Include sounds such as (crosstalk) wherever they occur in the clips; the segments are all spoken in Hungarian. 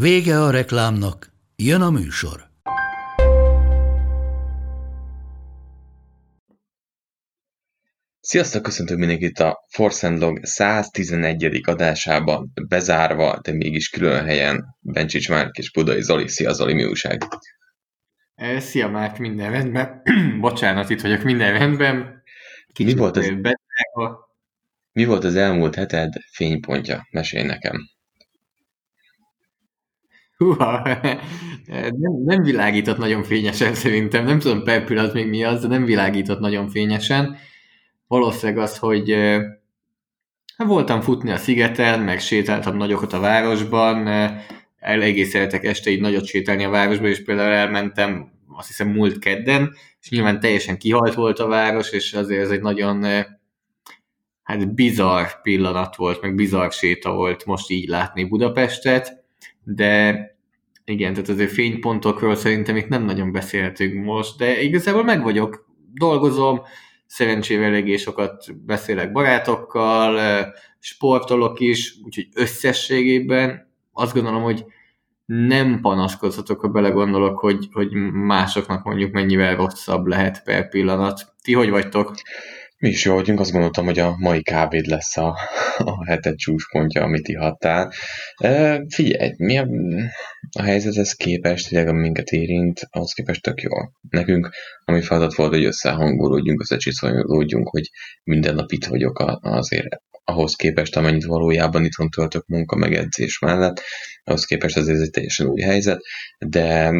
Vége a reklámnak, jön a műsor. Sziasztok, köszöntök mindenkit a Force Log 111. adásában, bezárva, de mégis külön helyen, Bencsics Márk és Budai Zoli. Szia Zoli, mi újság? Szia Márk, minden rendben. (clears throat) Bocsánat, itt vagyok, minden rendben. Kicsit mi volt, az, mi volt az elmúlt heted fénypontja? Mesélj nekem. Húha, nem, nem világított nagyon fényesen szerintem, nem tudom per pillanat még mi az, de nem világított nagyon fényesen. Valószínűleg az, hogy hát voltam futni a szigeten, meg sétáltam nagyokat a városban, eléggé szeretek este így nagyot sétálni a városban, és például elmentem azt hiszem múlt kedden, és nyilván teljesen kihalt volt a város, és azért ez egy nagyon hát bizarr pillanat volt, meg bizarr séta volt most így látni Budapestet, de igen, tehát azért fénypontokról szerintem itt nem nagyon beszéltünk most, de igazából meg vagyok, dolgozom, szerencsével eléggé sokat beszélek barátokkal, sportolok is, úgyhogy összességében azt gondolom, hogy nem panaszkodhatok, ha belegondolok, hogy, hogy másoknak mondjuk mennyivel rosszabb lehet per pillanat. Ti hogy vagytok? Mi is jó vagyunk, azt gondoltam, hogy a mai kávéd lesz a, a heted csúcspontja, amit ihattál. E, figyelj, mi a, a helyzethez képest, tényleg minket érint, ahhoz képest tök jó. Nekünk, ami feladat volt, hogy összehangolódjunk, összecsiszolódjunk, hogy minden nap itt vagyok azért ahhoz képest, amennyit valójában itthon töltök munka meg edzés mellett, ahhoz képest azért ez egy teljesen új helyzet, de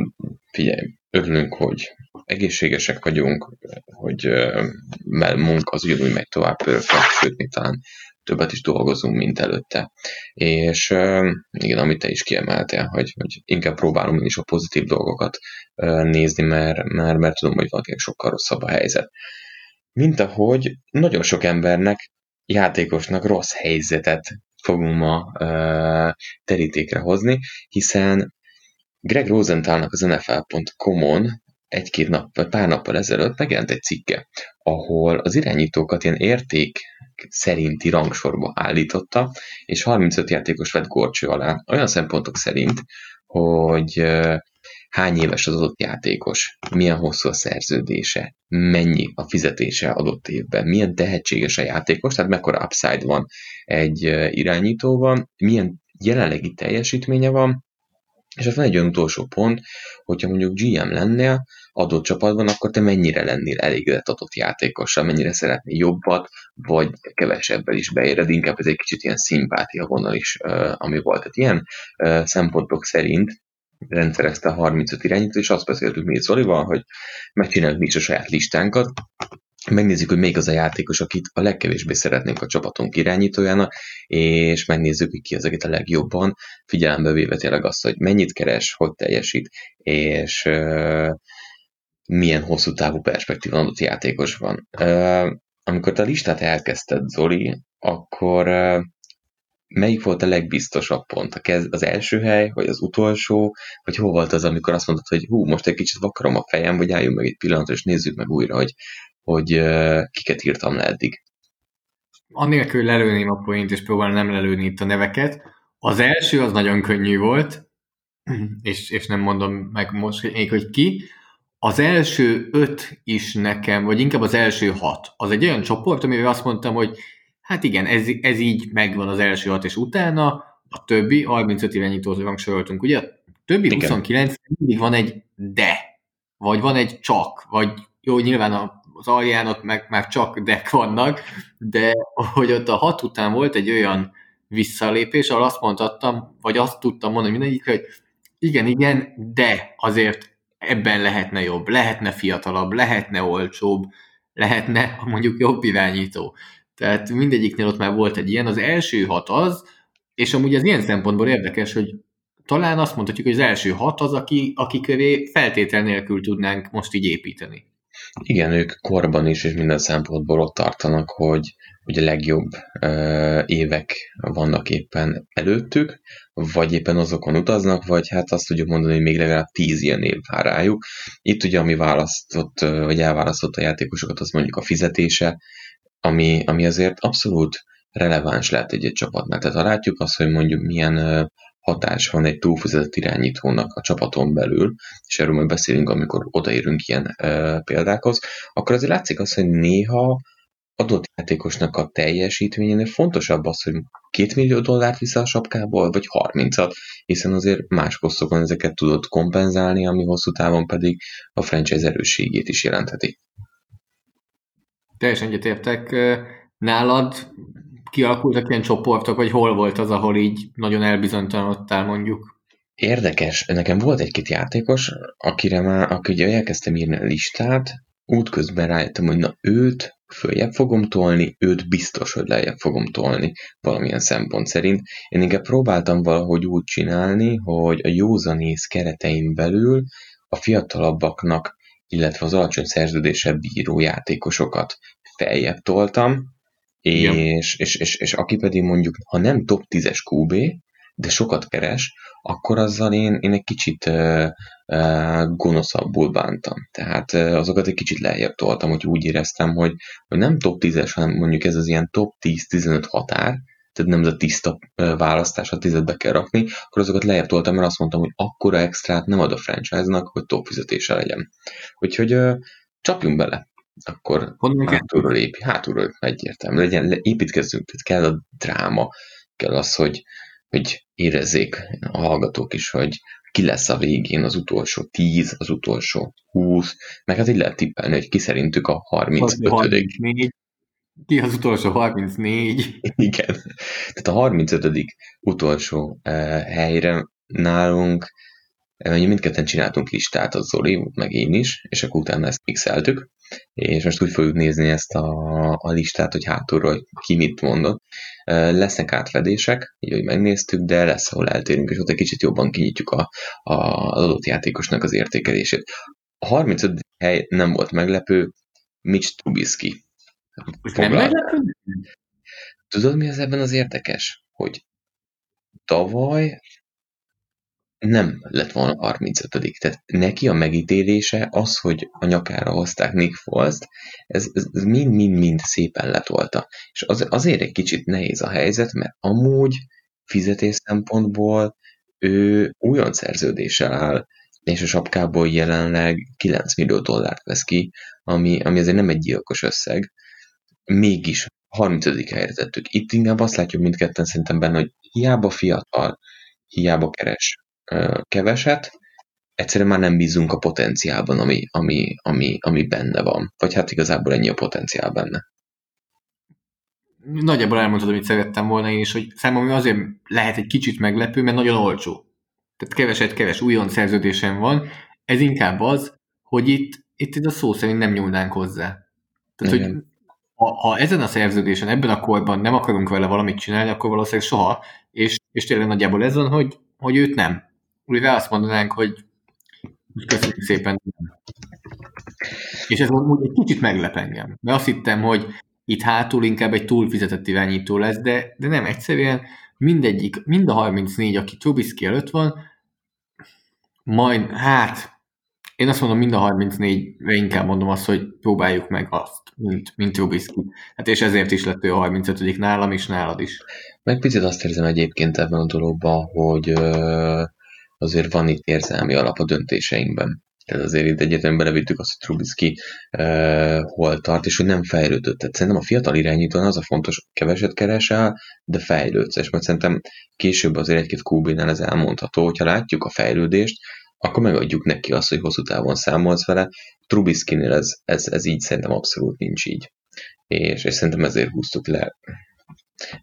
figyelj, örülünk, hogy egészségesek vagyunk, hogy munka az ugyanúgy megy tovább pöröghet, sőt, még talán többet is dolgozunk, mint előtte. És igen, amit te is kiemeltél, hogy, hogy inkább próbálom én is a pozitív dolgokat nézni, mert, mert, mert tudom, hogy valakinek sokkal rosszabb a helyzet. Mint ahogy nagyon sok embernek, játékosnak rossz helyzetet fogunk ma terítékre hozni, hiszen Greg Rosenthalnak az NFL.com-on egy-két nap, vagy pár nappal ezelőtt megjelent egy cikke, ahol az irányítókat ilyen érték szerinti rangsorba állította, és 35 játékos vett gorcső alá, olyan szempontok szerint, hogy hány éves az adott játékos, milyen hosszú a szerződése, mennyi a fizetése adott évben, milyen tehetséges a játékos, tehát mekkora upside van egy irányítóban, milyen jelenlegi teljesítménye van, és az van egy utolsó pont, hogyha mondjuk GM lennél adott csapatban, akkor te mennyire lennél elégedett adott játékossal, mennyire szeretnél jobbat, vagy kevesebbel is beéred, inkább ez egy kicsit ilyen szimpátia vonal is, ami volt. Tehát ilyen szempontok szerint rendszerezte a 35 irányítót, és azt beszéltük mi Zolival, hogy megcsináljuk mi is a saját listánkat, megnézzük, hogy még az a játékos, akit a legkevésbé szeretnénk a csapatunk irányítójának, és megnézzük, hogy ki az, akit a legjobban, figyelembe véve tényleg azt, hogy mennyit keres, hogy teljesít, és uh, milyen hosszú távú perspektíva adott játékos van. Uh, amikor te a listát elkezdted, Zoli, akkor uh, melyik volt a legbiztosabb pont? A kez, az első hely, vagy az utolsó, vagy hol volt az, amikor azt mondtad, hogy hú, most egy kicsit vakarom a fejem, vagy álljunk meg egy pillanatra, és nézzük meg újra, hogy hogy kiket írtam le eddig. Anélkül lelőném a point, és próbálom nem lelőni itt a neveket. Az első az nagyon könnyű volt, (clears throat) és, és nem mondom meg most még, hogy ki. Az első öt is nekem, vagy inkább az első hat, az egy olyan csoport, amivel azt mondtam, hogy hát igen, ez, ez így megvan az első hat, és utána a többi, 35 irányítót rangsoroltunk, ugye? A többi igen. 29 mindig van egy de, vagy van egy csak, vagy jó, nyilván a az alján ott meg már csak dek vannak, de hogy ott a hat után volt egy olyan visszalépés, ahol azt mondhattam, vagy azt tudtam mondani mindegyik, hogy igen, igen, de azért ebben lehetne jobb, lehetne fiatalabb, lehetne olcsóbb, lehetne mondjuk jobb irányító. Tehát mindegyiknél ott már volt egy ilyen. Az első hat az, és amúgy az ilyen szempontból érdekes, hogy talán azt mondhatjuk, hogy az első hat az, aki, aki köré feltétel nélkül tudnánk most így építeni. Igen, ők korban is és minden szempontból ott tartanak, hogy, hogy a legjobb ö, évek vannak éppen előttük, vagy éppen azokon utaznak, vagy hát azt tudjuk mondani, hogy még legalább tíz ilyen év vár rájuk. Itt ugye, ami választott, vagy elválasztott a játékosokat, az mondjuk a fizetése, ami, ami azért abszolút releváns lehet egy-egy csapatnál. Tehát ha látjuk azt, hogy mondjuk milyen hatás van egy túlfizetett irányítónak a csapaton belül, és erről majd beszélünk, amikor odaérünk ilyen e, példákhoz, akkor azért látszik az, hogy néha adott játékosnak a teljesítményénél fontosabb az, hogy két millió dollárt vissza a sapkából, vagy 30-at, hiszen azért más posztokon ezeket tudod kompenzálni, ami hosszú távon pedig a franchise erősségét is jelentheti. Teljesen egyetértek. Nálad kialakultak ilyen csoportok, vagy hol volt az, ahol így nagyon elbizonytalanodtál mondjuk? Érdekes, nekem volt egy-két játékos, akire már, aki elkezdtem írni a listát, útközben rájöttem, hogy na őt följebb fogom tolni, őt biztos, hogy lejjebb fogom tolni valamilyen szempont szerint. Én inkább próbáltam valahogy úgy csinálni, hogy a józanész keretein belül a fiatalabbaknak, illetve az alacsony szerződésebb bíró játékosokat feljebb toltam, és, és, és, és aki pedig mondjuk, ha nem top 10-es QB, de sokat keres, akkor azzal én, én egy kicsit uh, uh, gonoszabbul bántam. Tehát uh, azokat egy kicsit lejjebb toltam, hogy úgy éreztem, hogy, hogy nem top 10-es, hanem mondjuk ez az ilyen top 10-15 határ, tehát nem ez a tiszta választás, ha tizedbe kell rakni, akkor azokat lejjebb toltam, mert azt mondtam, hogy akkora extrát nem ad a franchise-nak, hogy top fizetése legyen. Úgyhogy uh, csapjunk bele akkor Honnan hátulról épi, hátulról egyértelmű, legyen, építkezzünk, tehát kell a dráma, kell az, hogy, hogy érezzék a hallgatók is, hogy ki lesz a végén az utolsó 10, az utolsó 20, meg hát így lehet tippelni, hogy ki szerintük a 35 34. Ki az utolsó 34? Igen. Tehát a 35 utolsó uh, helyre nálunk uh, mindketten csináltunk listát, az Zoli, meg én is, és akkor utána ezt pixeltük, és most úgy fogjuk nézni ezt a, a listát, hogy hátulról ki mit mondott. Lesznek átfedések, így hogy megnéztük, de lesz, ahol eltérünk, és ott egy kicsit jobban kinyitjuk a, a, az adott játékosnak az értékelését. A 35. hely nem volt meglepő, Mitch Trubisky. Nem meglepő? Tudod, mi az ebben az érdekes? Hogy tavaly nem lett volna 35 Tehát neki a megítélése az, hogy a nyakára hozták Nick Foles-t, ez, ez mind-mind-mind szépen letolta. És az, azért egy kicsit nehéz a helyzet, mert amúgy fizetés szempontból ő olyan szerződéssel áll, és a sapkából jelenleg 9 millió dollárt vesz ki, ami, ami azért nem egy gyilkos összeg. Mégis 35. helyre tettük. Itt inkább azt látjuk mindketten szerintem benne, hogy hiába fiatal, hiába keres keveset, egyszerűen már nem bízunk a potenciálban, ami, ami, ami, ami benne van. Vagy hát igazából ennyi a potenciál benne. Nagyjából elmondtad, amit szerettem volna én is, hogy számomra azért lehet egy kicsit meglepő, mert nagyon olcsó. Tehát keveset keves újon szerződésem van. Ez inkább az, hogy itt, itt, itt a szó szerint nem nyúlnánk hozzá. Tehát, Igen. hogy ha, ha ezen a szerződésen, ebben a korban nem akarunk vele valamit csinálni, akkor valószínűleg soha, és, és tényleg nagyjából ez van, hogy, hogy őt nem újra azt mondanánk, hogy köszönjük szépen. És ez úgy egy kicsit meglep engem. Mert azt hittem, hogy itt hátul inkább egy túlfizetett irányító lesz, de, de nem, egyszerűen mindegyik, mind a 34, aki Trubisky előtt van, majd, hát, én azt mondom, mind a 34-re inkább mondom azt, hogy próbáljuk meg azt, mint, mint Trubisky. Hát és ezért is lett ő a 35 nálam is, nálad is. Meg picit azt érzem egyébként ebben a dologban, hogy azért van itt érzelmi alap a döntéseinkben. Tehát azért itt egyetemben belevittük azt, hogy Trubisky uh, hol tart, és hogy nem fejlődött. Tehát szerintem a fiatal irányítón az a fontos, keveset keresel, de fejlődsz. És mert szerintem később azért egy-két QB-nál ez elmondható, hogyha látjuk a fejlődést, akkor megadjuk neki azt, hogy hosszú távon számolsz vele. Trubisky-nél ez, ez, ez így szerintem abszolút nincs így. És, és szerintem ezért húztuk le.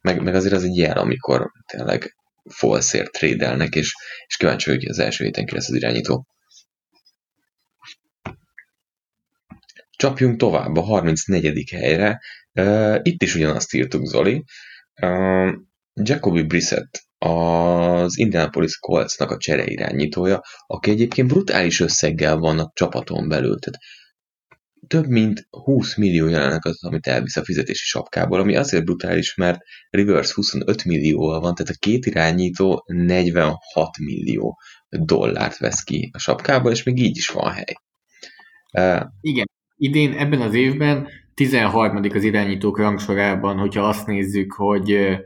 Meg, meg azért az egy jel, amikor tényleg falszért trédelnek, és, és kíváncsi vagyok, hogy az első héten ki lesz az irányító. Csapjunk tovább a 34. helyre. Uh, itt is ugyanazt írtuk, Zoli. Uh, Jacobi Brissett az Indianapolis Coltsnak a csere irányítója, aki egyébként brutális összeggel van a csapaton belül. Tehát több mint 20 millió jelenek az, amit elvisz a fizetési sapkából, ami azért brutális, mert Rivers 25 millióval van, tehát a két irányító 46 millió dollárt vesz ki a sapkából, és még így is van hely. Igen, idén ebben az évben 13. az irányítók rangsorában, hogyha azt nézzük, hogy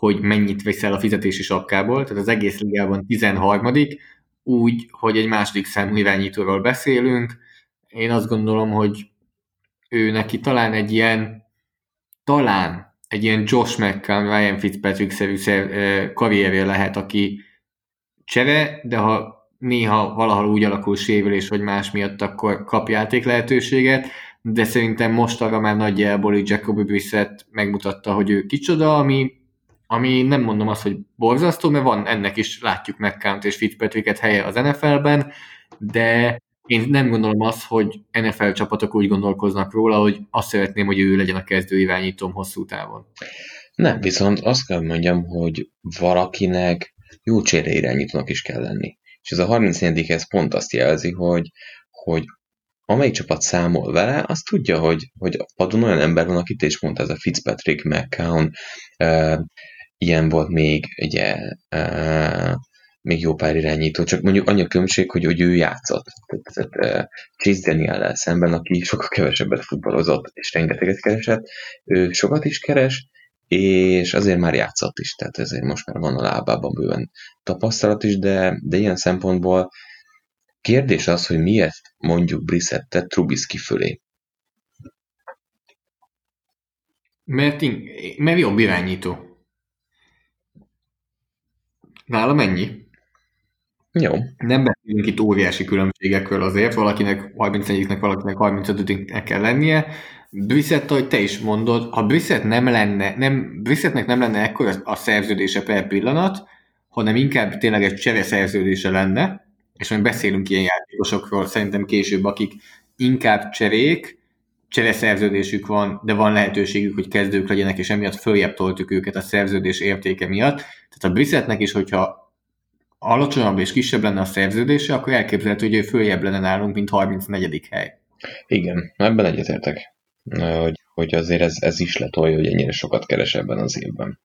hogy mennyit veszel a fizetési sapkából, tehát az egész ligában 13 úgy, hogy egy második számú irányítóról beszélünk. Én azt gondolom, hogy ő neki talán egy ilyen, talán egy ilyen Josh McCann, Ryan Fitzpatrick-szerű karrierje lehet, aki csere, de ha néha valahol úgy alakul sérülés vagy más miatt, akkor kap játék lehetőséget, de szerintem most arra már nagyjából Jacoby Brissett megmutatta, hogy ő kicsoda, ami ami nem mondom azt, hogy borzasztó, mert van ennek is, látjuk McCount és Fitzpatricket helye az NFL-ben, de én nem gondolom azt, hogy NFL csapatok úgy gondolkoznak róla, hogy azt szeretném, hogy ő legyen a kezdő irányítóm hosszú távon. Nem, viszont azt kell mondjam, hogy valakinek jó csere irányítónak is kell lenni. És ez a 34 ez pont azt jelzi, hogy, hogy amelyik csapat számol vele, az tudja, hogy, hogy a padon olyan ember van, akit is mondta, ez a Fitzpatrick, McCown, ilyen volt még, ugye, még jó pár irányító, csak mondjuk annyi a különbség, hogy, hogy ő játszott. Tehát uh, Chase daniel szemben, aki sokkal kevesebbet futballozott, és rengeteget keresett, ő sokat is keres, és azért már játszott is, tehát ezért most már van a lábában bőven tapasztalat is, de, de ilyen szempontból kérdés az, hogy miért mondjuk Brissettet Trubisky fölé. Mert, mert jobb irányító. Nálam ennyi. Jó. Nem beszélünk itt óriási különbségekről azért, valakinek 31-nek, valakinek 35-nek kell lennie. Brissett, hogy te is mondod, ha Brissett nem lenne, nem, Brissettnek nem lenne ekkor a szerződése per pillanat, hanem inkább tényleg egy csere szerződése lenne, és majd beszélünk ilyen játékosokról szerintem később, akik inkább cserék, szerződésük van, de van lehetőségük, hogy kezdők legyenek, és emiatt följebb toltuk őket a szerződés értéke miatt. Tehát a Brissettnek is, hogyha alacsonyabb és kisebb lenne a szerződése, akkor elképzelhető, hogy ő följebb lenne nálunk, mint 34. hely. Igen, ebben egyetértek, hogy, hogy azért ez, ez is letolja, hogy ennyire sokat keres ebben az évben.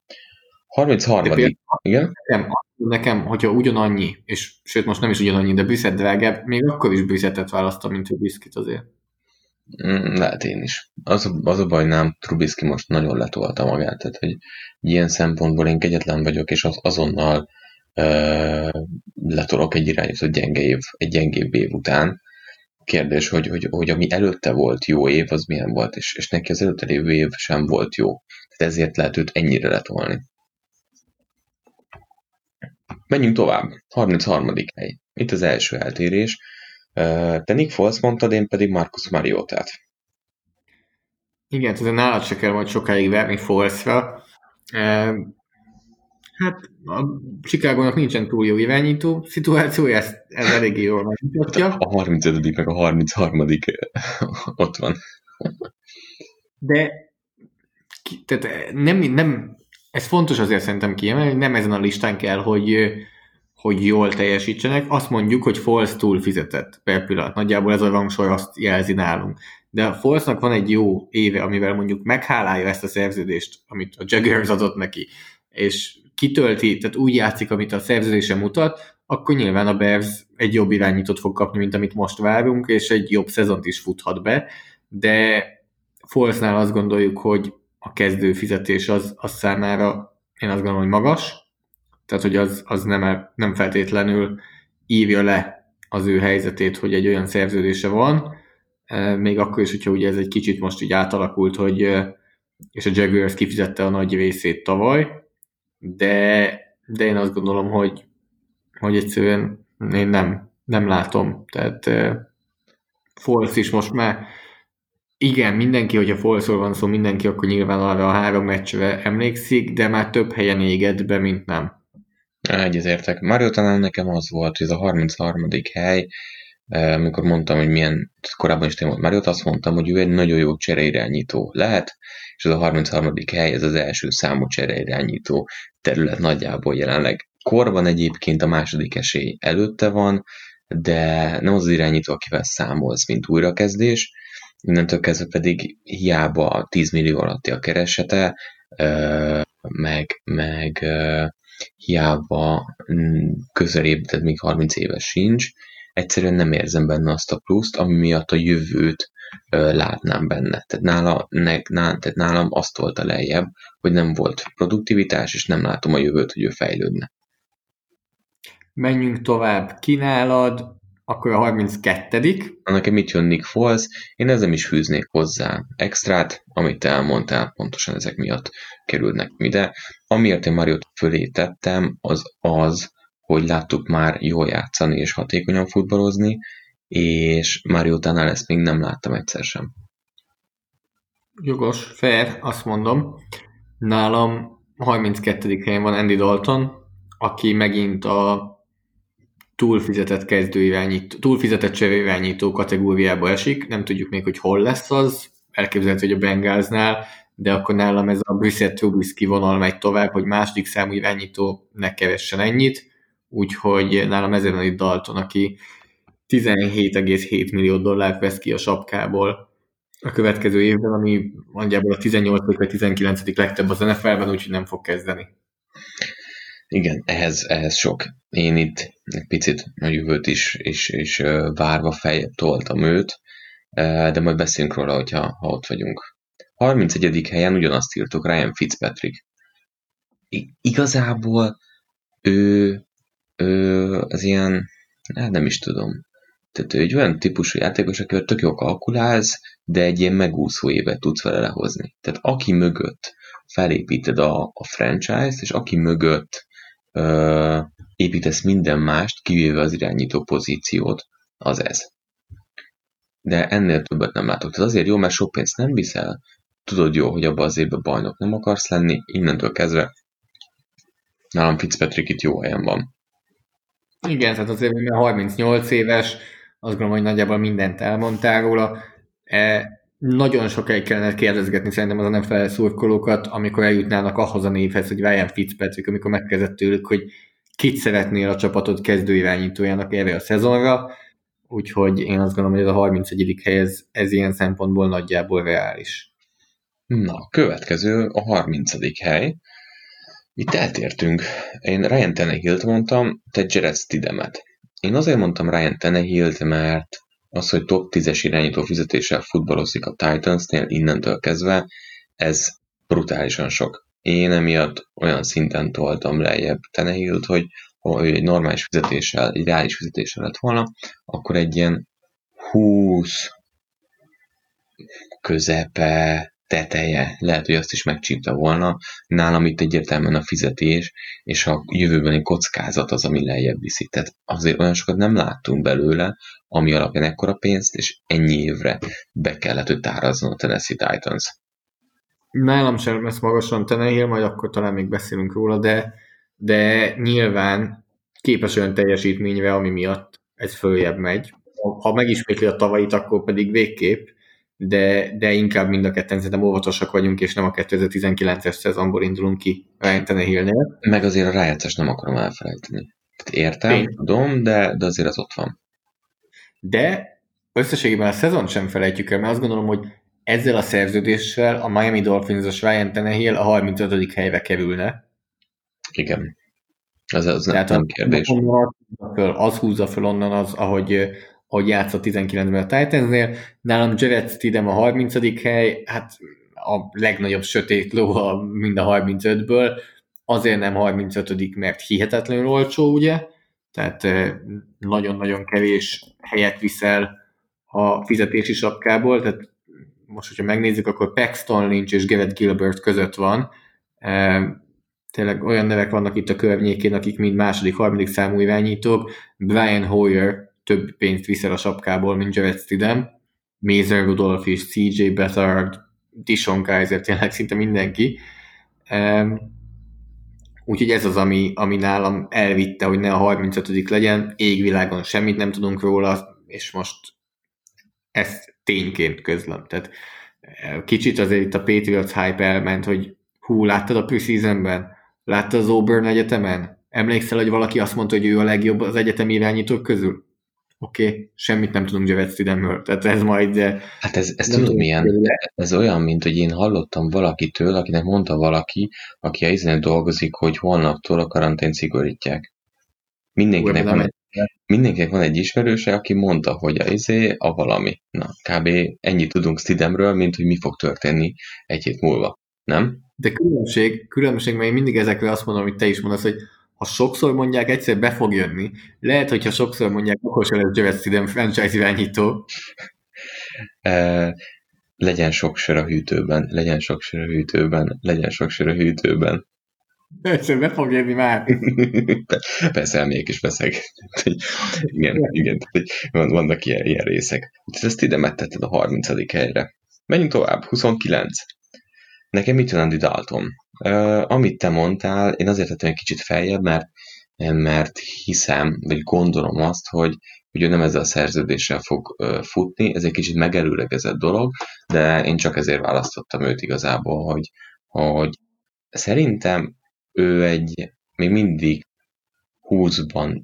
33. Például, igen? Nekem, nekem, hogyha ugyanannyi, és sőt most nem is ugyanannyi, de Brissett drágább, még akkor is Brissettet választom, mint a Biskit azért. Mm, lehet én is. Az, az a baj, nem, Trubisky most nagyon letolta magát, tehát hogy ilyen szempontból én kegyetlen vagyok, és az, azonnal letolok egy irányított gyenge év, egy gyengébb év után. Kérdés, hogy, hogy, hogy ami előtte volt jó év, az milyen volt, és, és neki az előtte lévő év sem volt jó. Tehát ezért lehet őt ennyire letolni. Menjünk tovább. 33. hely. Itt az első eltérés. Te Nick Foles mondtad, én pedig Marcus Mariotát. Igen, tehát nálad se kell majd sokáig verni Folesra. Hát a Chicagónak nincsen túl jó irányító szituációja, ez, ez eléggé jól megmutatja. A 35. meg a 33. (laughs) ott van. De tehát nem, nem, ez fontos azért szerintem kiemelni, hogy nem ezen a listán kell, hogy hogy jól teljesítsenek, azt mondjuk, hogy Falls túl fizetett per pillanat. Nagyjából ez a rangsor azt jelzi nálunk. De a Fallsnak van egy jó éve, amivel mondjuk meghálálja ezt a szerződést, amit a Jaguars adott neki, és kitölti, tehát úgy játszik, amit a szerződése mutat, akkor nyilván a Bears egy jobb irányítót fog kapni, mint amit most várunk, és egy jobb szezont is futhat be, de Falsnál azt gondoljuk, hogy a kezdő fizetés az, az számára én azt gondolom, hogy magas, tehát hogy az, az nem, nem feltétlenül írja le az ő helyzetét, hogy egy olyan szerződése van, e, még akkor is, hogyha ugye ez egy kicsit most így átalakult, hogy e, és a Jaguars kifizette a nagy részét tavaly, de, de én azt gondolom, hogy, hogy egyszerűen én nem, nem látom. Tehát Falls is most már igen, mindenki, hogyha Falszról van szó, mindenki akkor nyilván arra a három meccsre emlékszik, de már több helyen égett be, mint nem. Egyetértek. Mario talán nekem az volt, hogy ez a 33. hely, amikor mondtam, hogy milyen, korábban is témát Mariot, azt mondtam, hogy ő egy nagyon jó csereirányító lehet, és ez a 33. hely, ez az első számú csereirányító terület nagyjából jelenleg. Korban egyébként a második esély előtte van, de nem az, az irányító, akivel számolsz, mint újrakezdés, innentől kezdve pedig hiába 10 millió alatti a keresete, meg, meg hiába mm, közelébb, tehát még 30 éves sincs, egyszerűen nem érzem benne azt a pluszt, ami miatt a jövőt látnám benne. Tehát, nála, ne, ná, tehát nálam azt volt a lejjebb, hogy nem volt produktivitás, és nem látom a jövőt, hogy ő fejlődne. Menjünk tovább. Kínálad, akkor a 32 Nekem mit jön Nick Foles, én ezzel is fűznék hozzá extrát, amit te elmondtál, pontosan ezek miatt kerülnek ide. Amiért én Mariot fölé tettem, az az, hogy láttuk már jól játszani és hatékonyan futballozni, és Mariotánál ezt még nem láttam egyszer sem. Jogos, fair, azt mondom. Nálam 32. helyen van Andy Dalton, aki megint a túlfizetett kezdőirányító, túlfizetett cserélirányító kategóriába esik, nem tudjuk még, hogy hol lesz az, elképzelhető, hogy a Bengalsnál, de akkor nálam ez a Brissett Trubisky vonal megy tovább, hogy második számú irányító ne kevessen ennyit, úgyhogy nálam ezért van itt Dalton, aki 17,7 millió dollárt vesz ki a sapkából a következő évben, ami nagyjából a 18. vagy 19. legtöbb az NFL-ben, úgyhogy nem fog kezdeni. Igen, ehhez, ehhez sok. Én itt egy picit a jövőt is, is, is várva fejebb toltam őt, de majd beszélünk róla, hogyha, ha ott vagyunk. 31. helyen ugyanazt írtuk, Ryan Fitzpatrick. I- igazából ő, ő az ilyen, hát nem is tudom, tehát ő egy olyan típusú játékos, akivel tök jó kalkulálsz, de egy ilyen megúszó évet tudsz vele lehozni. Tehát aki mögött felépíted a, a franchise-t, és aki mögött ö, építesz minden mást, kivéve az irányító pozíciót, az ez. De ennél többet nem látok. Tehát azért jó, mert sok pénzt nem viszel, tudod jó, hogy abba az évben bajnok nem akarsz lenni, innentől kezdve nálam Fitzpatrick itt jó helyen van. Igen, tehát azért, mert 38 éves, azt gondolom, hogy nagyjából mindent elmondtál róla. E, nagyon sokáig kellene kérdezgetni szerintem az NFL szurkolókat, amikor eljutnának ahhoz a névhez, hogy Ryan Fitzpatrick, amikor megkezdett tőlük, hogy kit szeretnél a csapatot kezdőirányítójának erre a szezonra, úgyhogy én azt gondolom, hogy ez a 31. hely, ez, ez ilyen szempontból nagyjából reális. Na, következő a 30. hely. Itt eltértünk. Én Ryan Tenehilt mondtam, te Jared Stidemet. Én azért mondtam Ryan Tenehilt, mert az, hogy top 10-es irányító fizetéssel futballozik a Titansnél innentől kezdve, ez brutálisan sok. Én emiatt olyan szinten toltam lejjebb Tenehilt, hogy ha ő egy normális fizetéssel, egy reális fizetéssel lett volna, akkor egy ilyen 20 közepe, teteje, lehet, hogy azt is megcsípte volna. Nálam itt egyértelműen a fizetés és a jövőbeni kockázat az, ami lejjebb viszi. Tehát azért olyan sokat nem láttunk belőle, ami alapján ekkora pénzt, és ennyi évre be kellett, hogy tárazzon a Tennessee Titans. Nálam sem lesz magasan Tenehill, majd akkor talán még beszélünk róla, de, de nyilván képes olyan teljesítményre, ami miatt ez följebb megy. Ha megismétli a tavait, akkor pedig végképp, de, de inkább mind a ketten szerintem óvatosak vagyunk, és nem a 2019-es szezonból indulunk ki Ryan Tannehillnél. Meg azért a rájátszást nem akarom elfelejteni. Értem, Én. tudom, de, de azért az ott van. De összességében a szezon sem felejtjük el, mert azt gondolom, hogy ezzel a szerződéssel a Miami Dolphins-os Ryan Tannehill a 35. helyre kerülne. Igen. Ez, az Tehát nem, nem kérdés. Az húzza föl onnan az, ahogy ahogy játszott 19-ben a Titansnél. Nálam Jared Stidham a 30. hely, hát a legnagyobb sötét ló a, mind a 35-ből, azért nem 35 mert hihetetlenül olcsó, ugye? Tehát nagyon-nagyon kevés helyet viszel a fizetési sapkából, tehát most, hogyha megnézzük, akkor Paxton Lynch és Garrett Gilbert között van. Tényleg olyan nevek vannak itt a környékén, akik mind második, harmadik számú irányítók. Brian Hoyer több pénzt viszel a sapkából, mint Jared Stidham, Mazer Rudolph és CJ Bethard, Dishon Kaiser, tényleg szinte mindenki. Um, úgyhogy ez az, ami, ami nálam elvitte, hogy ne a 35 legyen, égvilágon semmit nem tudunk róla, és most ezt tényként közlöm. Tehát kicsit azért itt a Patriots hype elment, hogy hú, láttad a preseasonben? Láttad az Auburn egyetemen? Emlékszel, hogy valaki azt mondta, hogy ő a legjobb az egyetem irányítók közül? Oké, okay, semmit nem tudunk Javet Stidhamről, tehát ez majd... Hát ez, ez tudom milyen, ez olyan, mint hogy én hallottam valakitől, akinek mondta valaki, aki a izének dolgozik, hogy holnaptól a karantén szigorítják. Mindenkinek van, egy, mindenkinek van egy ismerőse, aki mondta, hogy a izé a valami. Na, kb. ennyit tudunk Stidhamről, mint hogy mi fog történni egy hét múlva. Nem? De különbség, különbség, mert én mindig ezekre azt mondom, hogy te is mondasz, hogy ha sokszor mondják, egyszer be fog jönni. Lehet, hogyha sokszor mondják, akkor sem lesz Jared Stidham franchise irányító. E, legyen sok sör a hűtőben, legyen sok sör a hűtőben, legyen sok sör a hűtőben. Egyszer be fog jönni már. Persze, elmegyek is veszek. igen, igen, vannak ilyen, ilyen részek. Ezt ide megtetted a 30. helyre. Menjünk tovább, 29. Nekem mit jön Andy Dalton? Uh, amit te mondtál, én azért tettem egy kicsit feljebb, mert, mert hiszem, vagy gondolom azt, hogy, hogy ő nem ezzel a szerződéssel fog uh, futni, ez egy kicsit megerőlegezett dolog, de én csak ezért választottam őt igazából, hogy, hogy szerintem ő egy még mindig 20-ban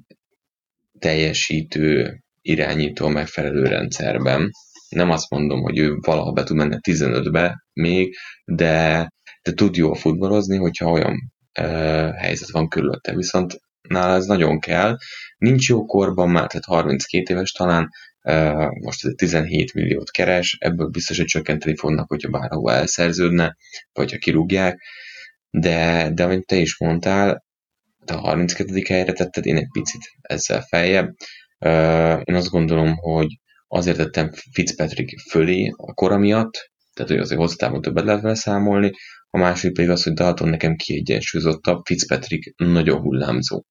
teljesítő irányító megfelelő rendszerben. Nem azt mondom, hogy ő valaha be tud menni 15-be még, de de tud jól futballozni, hogyha olyan e, helyzet van körülötte. Viszont nála ez nagyon kell. Nincs jó korban már, tehát 32 éves talán, e, most ez 17 milliót keres, ebből biztos, hogy csökkenteni fognak, hogyha bárhova elszerződne, vagy ha kirúgják, de, de amit te is mondtál, te a 32. helyre tetted, én egy picit ezzel feljebb. Én azt gondolom, hogy azért tettem Fitzpatrick fölé a kora miatt, tehát hogy azért hosszú többet lehet vele számolni, a másik pedig az, hogy Dalton nekem kiegyensúlyozottabb, Fitzpatrick nagyon hullámzó.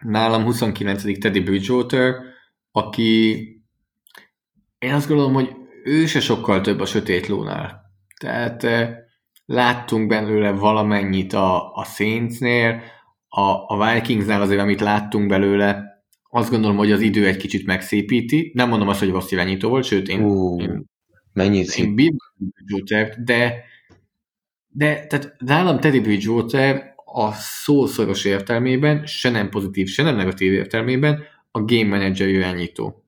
Nálam 29. Teddy Bridgewater, aki én azt gondolom, hogy ő se sokkal több a sötét lónál. Tehát eh, láttunk belőle valamennyit a, a Saintsnél, a, a Vikingsnál azért, amit láttunk belőle, azt gondolom, hogy az idő egy kicsit megszépíti. Nem mondom azt, hogy rossz irányító volt, sőt, én, uh, én, mennyit én Bridgewater, de de tehát nálam Teddy Bridgewater a szószoros értelmében, se nem pozitív, se nem negatív értelmében a game manager irányító.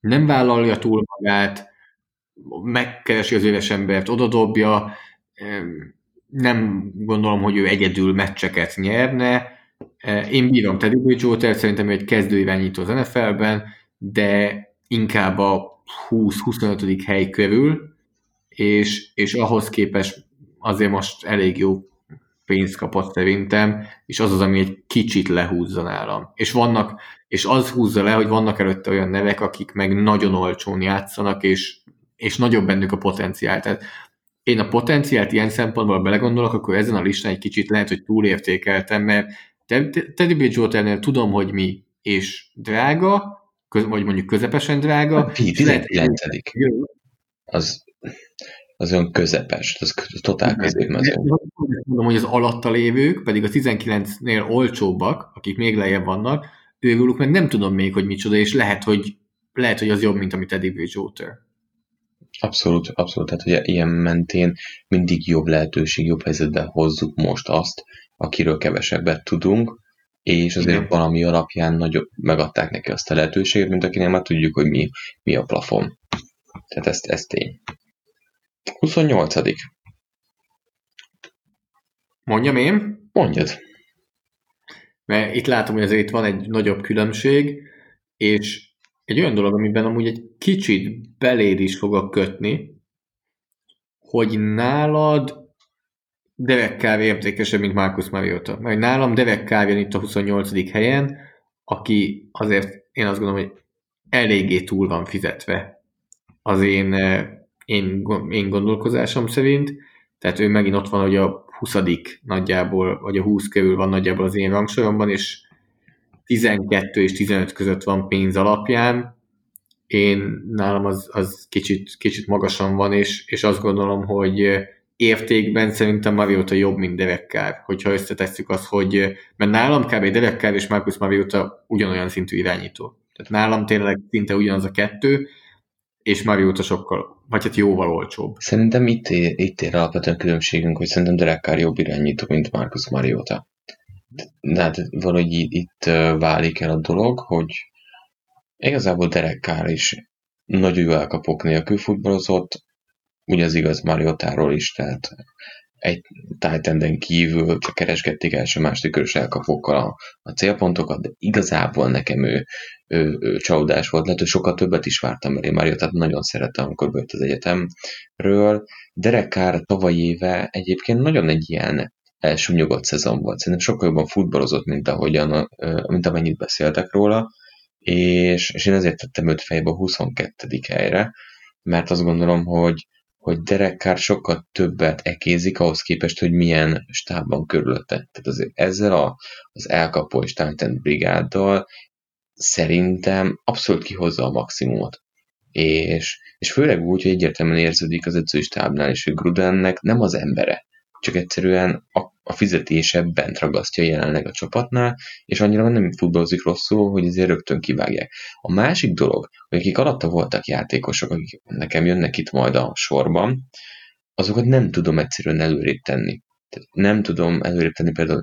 Nem vállalja túl magát, megkeresi az éves embert, odadobja, nem gondolom, hogy ő egyedül meccseket nyerne. Én bírom Teddy Bridgewater, szerintem ő egy kezdő irányító az NFL-ben, de inkább a 20-25. hely körül, és, és ahhoz képest azért most elég jó pénzt kapott szerintem, és az az, ami egy kicsit lehúzza nálam. És vannak, és az húzza le, hogy vannak előtte olyan nevek, akik meg nagyon olcsón játszanak, és, és nagyobb bennük a potenciál. Tehát én a potenciált ilyen szempontból belegondolok, akkor ezen a listán egy kicsit lehet, hogy túlértékeltem, mert Teddy Bridgewaternél tudom, hogy mi és drága, vagy mondjuk közepesen drága. A P19. Az az olyan közepes, az totál középmező. Mondom, hogy az alatta lévők, pedig a 19-nél olcsóbbak, akik még lejjebb vannak, őrülük meg nem tudom még, hogy micsoda, és lehet, hogy, lehet, hogy az jobb, mint amit Eddie Bridgewater. Abszolút, abszolút. Tehát ugye ilyen mentén mindig jobb lehetőség, jobb helyzetben hozzuk most azt, akiről kevesebbet tudunk, és azért Igen. valami alapján nagyobb, megadták neki azt a lehetőséget, mint akinek már tudjuk, hogy mi, mi a plafon. Tehát ezt, ezt tény. 28. Mondjam én? Mondjad. Mert itt látom, hogy azért itt van egy nagyobb különbség, és egy olyan dolog, amiben amúgy egy kicsit beléd is fogok kötni, hogy nálad Carr értékesebb, mint Marcus Mariota. Mert nálam jön itt a 28. helyen, aki azért én azt gondolom, hogy eléggé túl van fizetve az én eh, én, én gondolkozásom szerint, tehát ő megint ott van, hogy a 20 nagyjából, vagy a 20 körül van nagyjából az én rangsoromban, és 12 és 15 között van pénz alapján, én nálam az, az kicsit, kicsit magasan van, és, és azt gondolom, hogy értékben szerintem Mariota jobb, mint Derek Carr, hogyha összetesszük azt, hogy mert nálam kb. Derek Carr és Marcus Mariota ugyanolyan szintű irányító. Tehát nálam tényleg szinte ugyanaz a kettő, és Mariota sokkal, vagy hát jóval olcsóbb. Szerintem itt ér, itt ér alapvetően különbségünk, hogy szerintem Derek Carr jobb irányító, mint Marcus Mariota. De hát valahogy itt válik el a dolog, hogy igazából Derek Carr is nagyon jó elkapok nélkül futballozott, ugye az igaz Mariotáról is, tehát egy titan kívül csak keresgették első második körös elkapókkal a, a célpontokat, de igazából nekem ő, ő, ő csalódás volt, lehet, hogy sokkal többet is vártam, én Mario, tehát nagyon szerettem, amikor bejött az egyetemről. Derek Carr tavaly éve egyébként nagyon egy ilyen elsúnyogott szezon volt. Szerintem sokkal jobban futballozott, mint, ahogyan, mint amennyit beszéltek róla, és, és én ezért tettem őt fejbe a 22. helyre, mert azt gondolom, hogy hogy Derek Carr sokkal többet ekézik ahhoz képest, hogy milyen stábban körülötte. Tehát azért ezzel a, az elkapó és Titan brigáddal szerintem abszolút kihozza a maximumot. És, és főleg úgy, hogy egyértelműen érződik az edzői stábnál is, hogy Grudennek nem az embere, csak egyszerűen a, a fizetése bent ragasztja jelenleg a csapatnál, és annyira nem futballozik rosszul, hogy ezért rögtön kivágják. A másik dolog, hogy akik alatta voltak játékosok, akik nekem jönnek itt majd a sorban, azokat nem tudom egyszerűen előrébb tenni. Nem tudom előrébb tenni például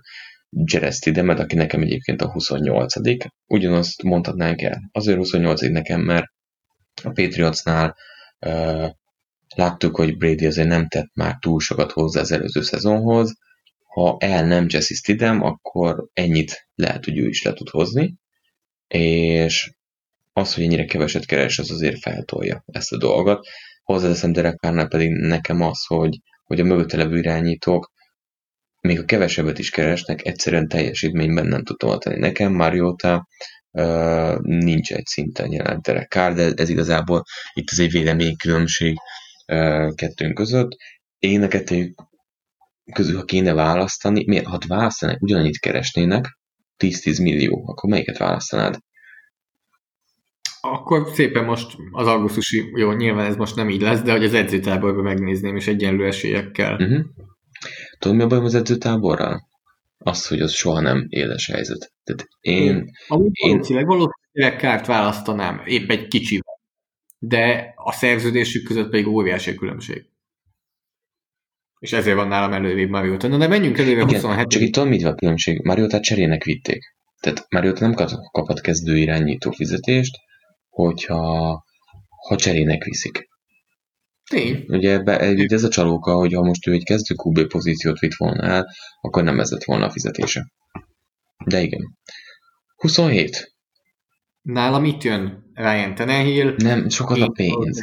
Jerez Tidemet, aki nekem egyébként a 28 ugyanazt mondhatnánk el. Azért 28 nekem, mert a Patriotsnál uh, Láttuk, hogy Brady azért nem tett már túl sokat hozzá az előző szezonhoz. Ha el nem Jesse Stidham, akkor ennyit lehet, hogy ő is le tud hozni, és az, hogy ennyire keveset keres, az azért feltolja ezt a dolgot. Hozzáteszem Derek Carrnál pedig nekem az, hogy, hogy a mögötte levő irányítók még a kevesebbet is keresnek, egyszerűen teljesítményben nem tudtam adni. Nekem Mariota uh, nincs egy szinten jelent Derek Carr, de ez igazából itt az egy véleménykülönbség kettőnk között. Én a kettő közül, ha kéne választani, miért, ha választanak, ugyanannyit keresnének, 10-10 millió, akkor melyiket választanád? Akkor szépen most az augusztusi, jó, nyilván ez most nem így lesz, de hogy az edzőtáborban megnézném, és egyenlő esélyekkel. Uh-huh. Tudod, mi a bajom az edzőtáborral? Az, hogy az soha nem éles helyzet. Tehát én... Amúgy én... valószínűleg, valószínűleg kárt választanám, épp egy kicsivel de a szerződésük között pedig óriási különbség. És ezért van nálam elővébb Mariota. Na de menjünk előre 27 Csak itt tudom, mit van a különbség. Mariota cserének vitték. Tehát Mariota nem kaphat kezdő irányító fizetést, hogyha ha cserének viszik. Tény. Ugye ebbe, ez a csalóka, hogy ha most ő egy kezdő QB pozíciót vitt volna el, akkor nem ez lett volna a fizetése. De igen. 27. Nálam itt jön Ryan Tenehill. Nem, sokat a pénz.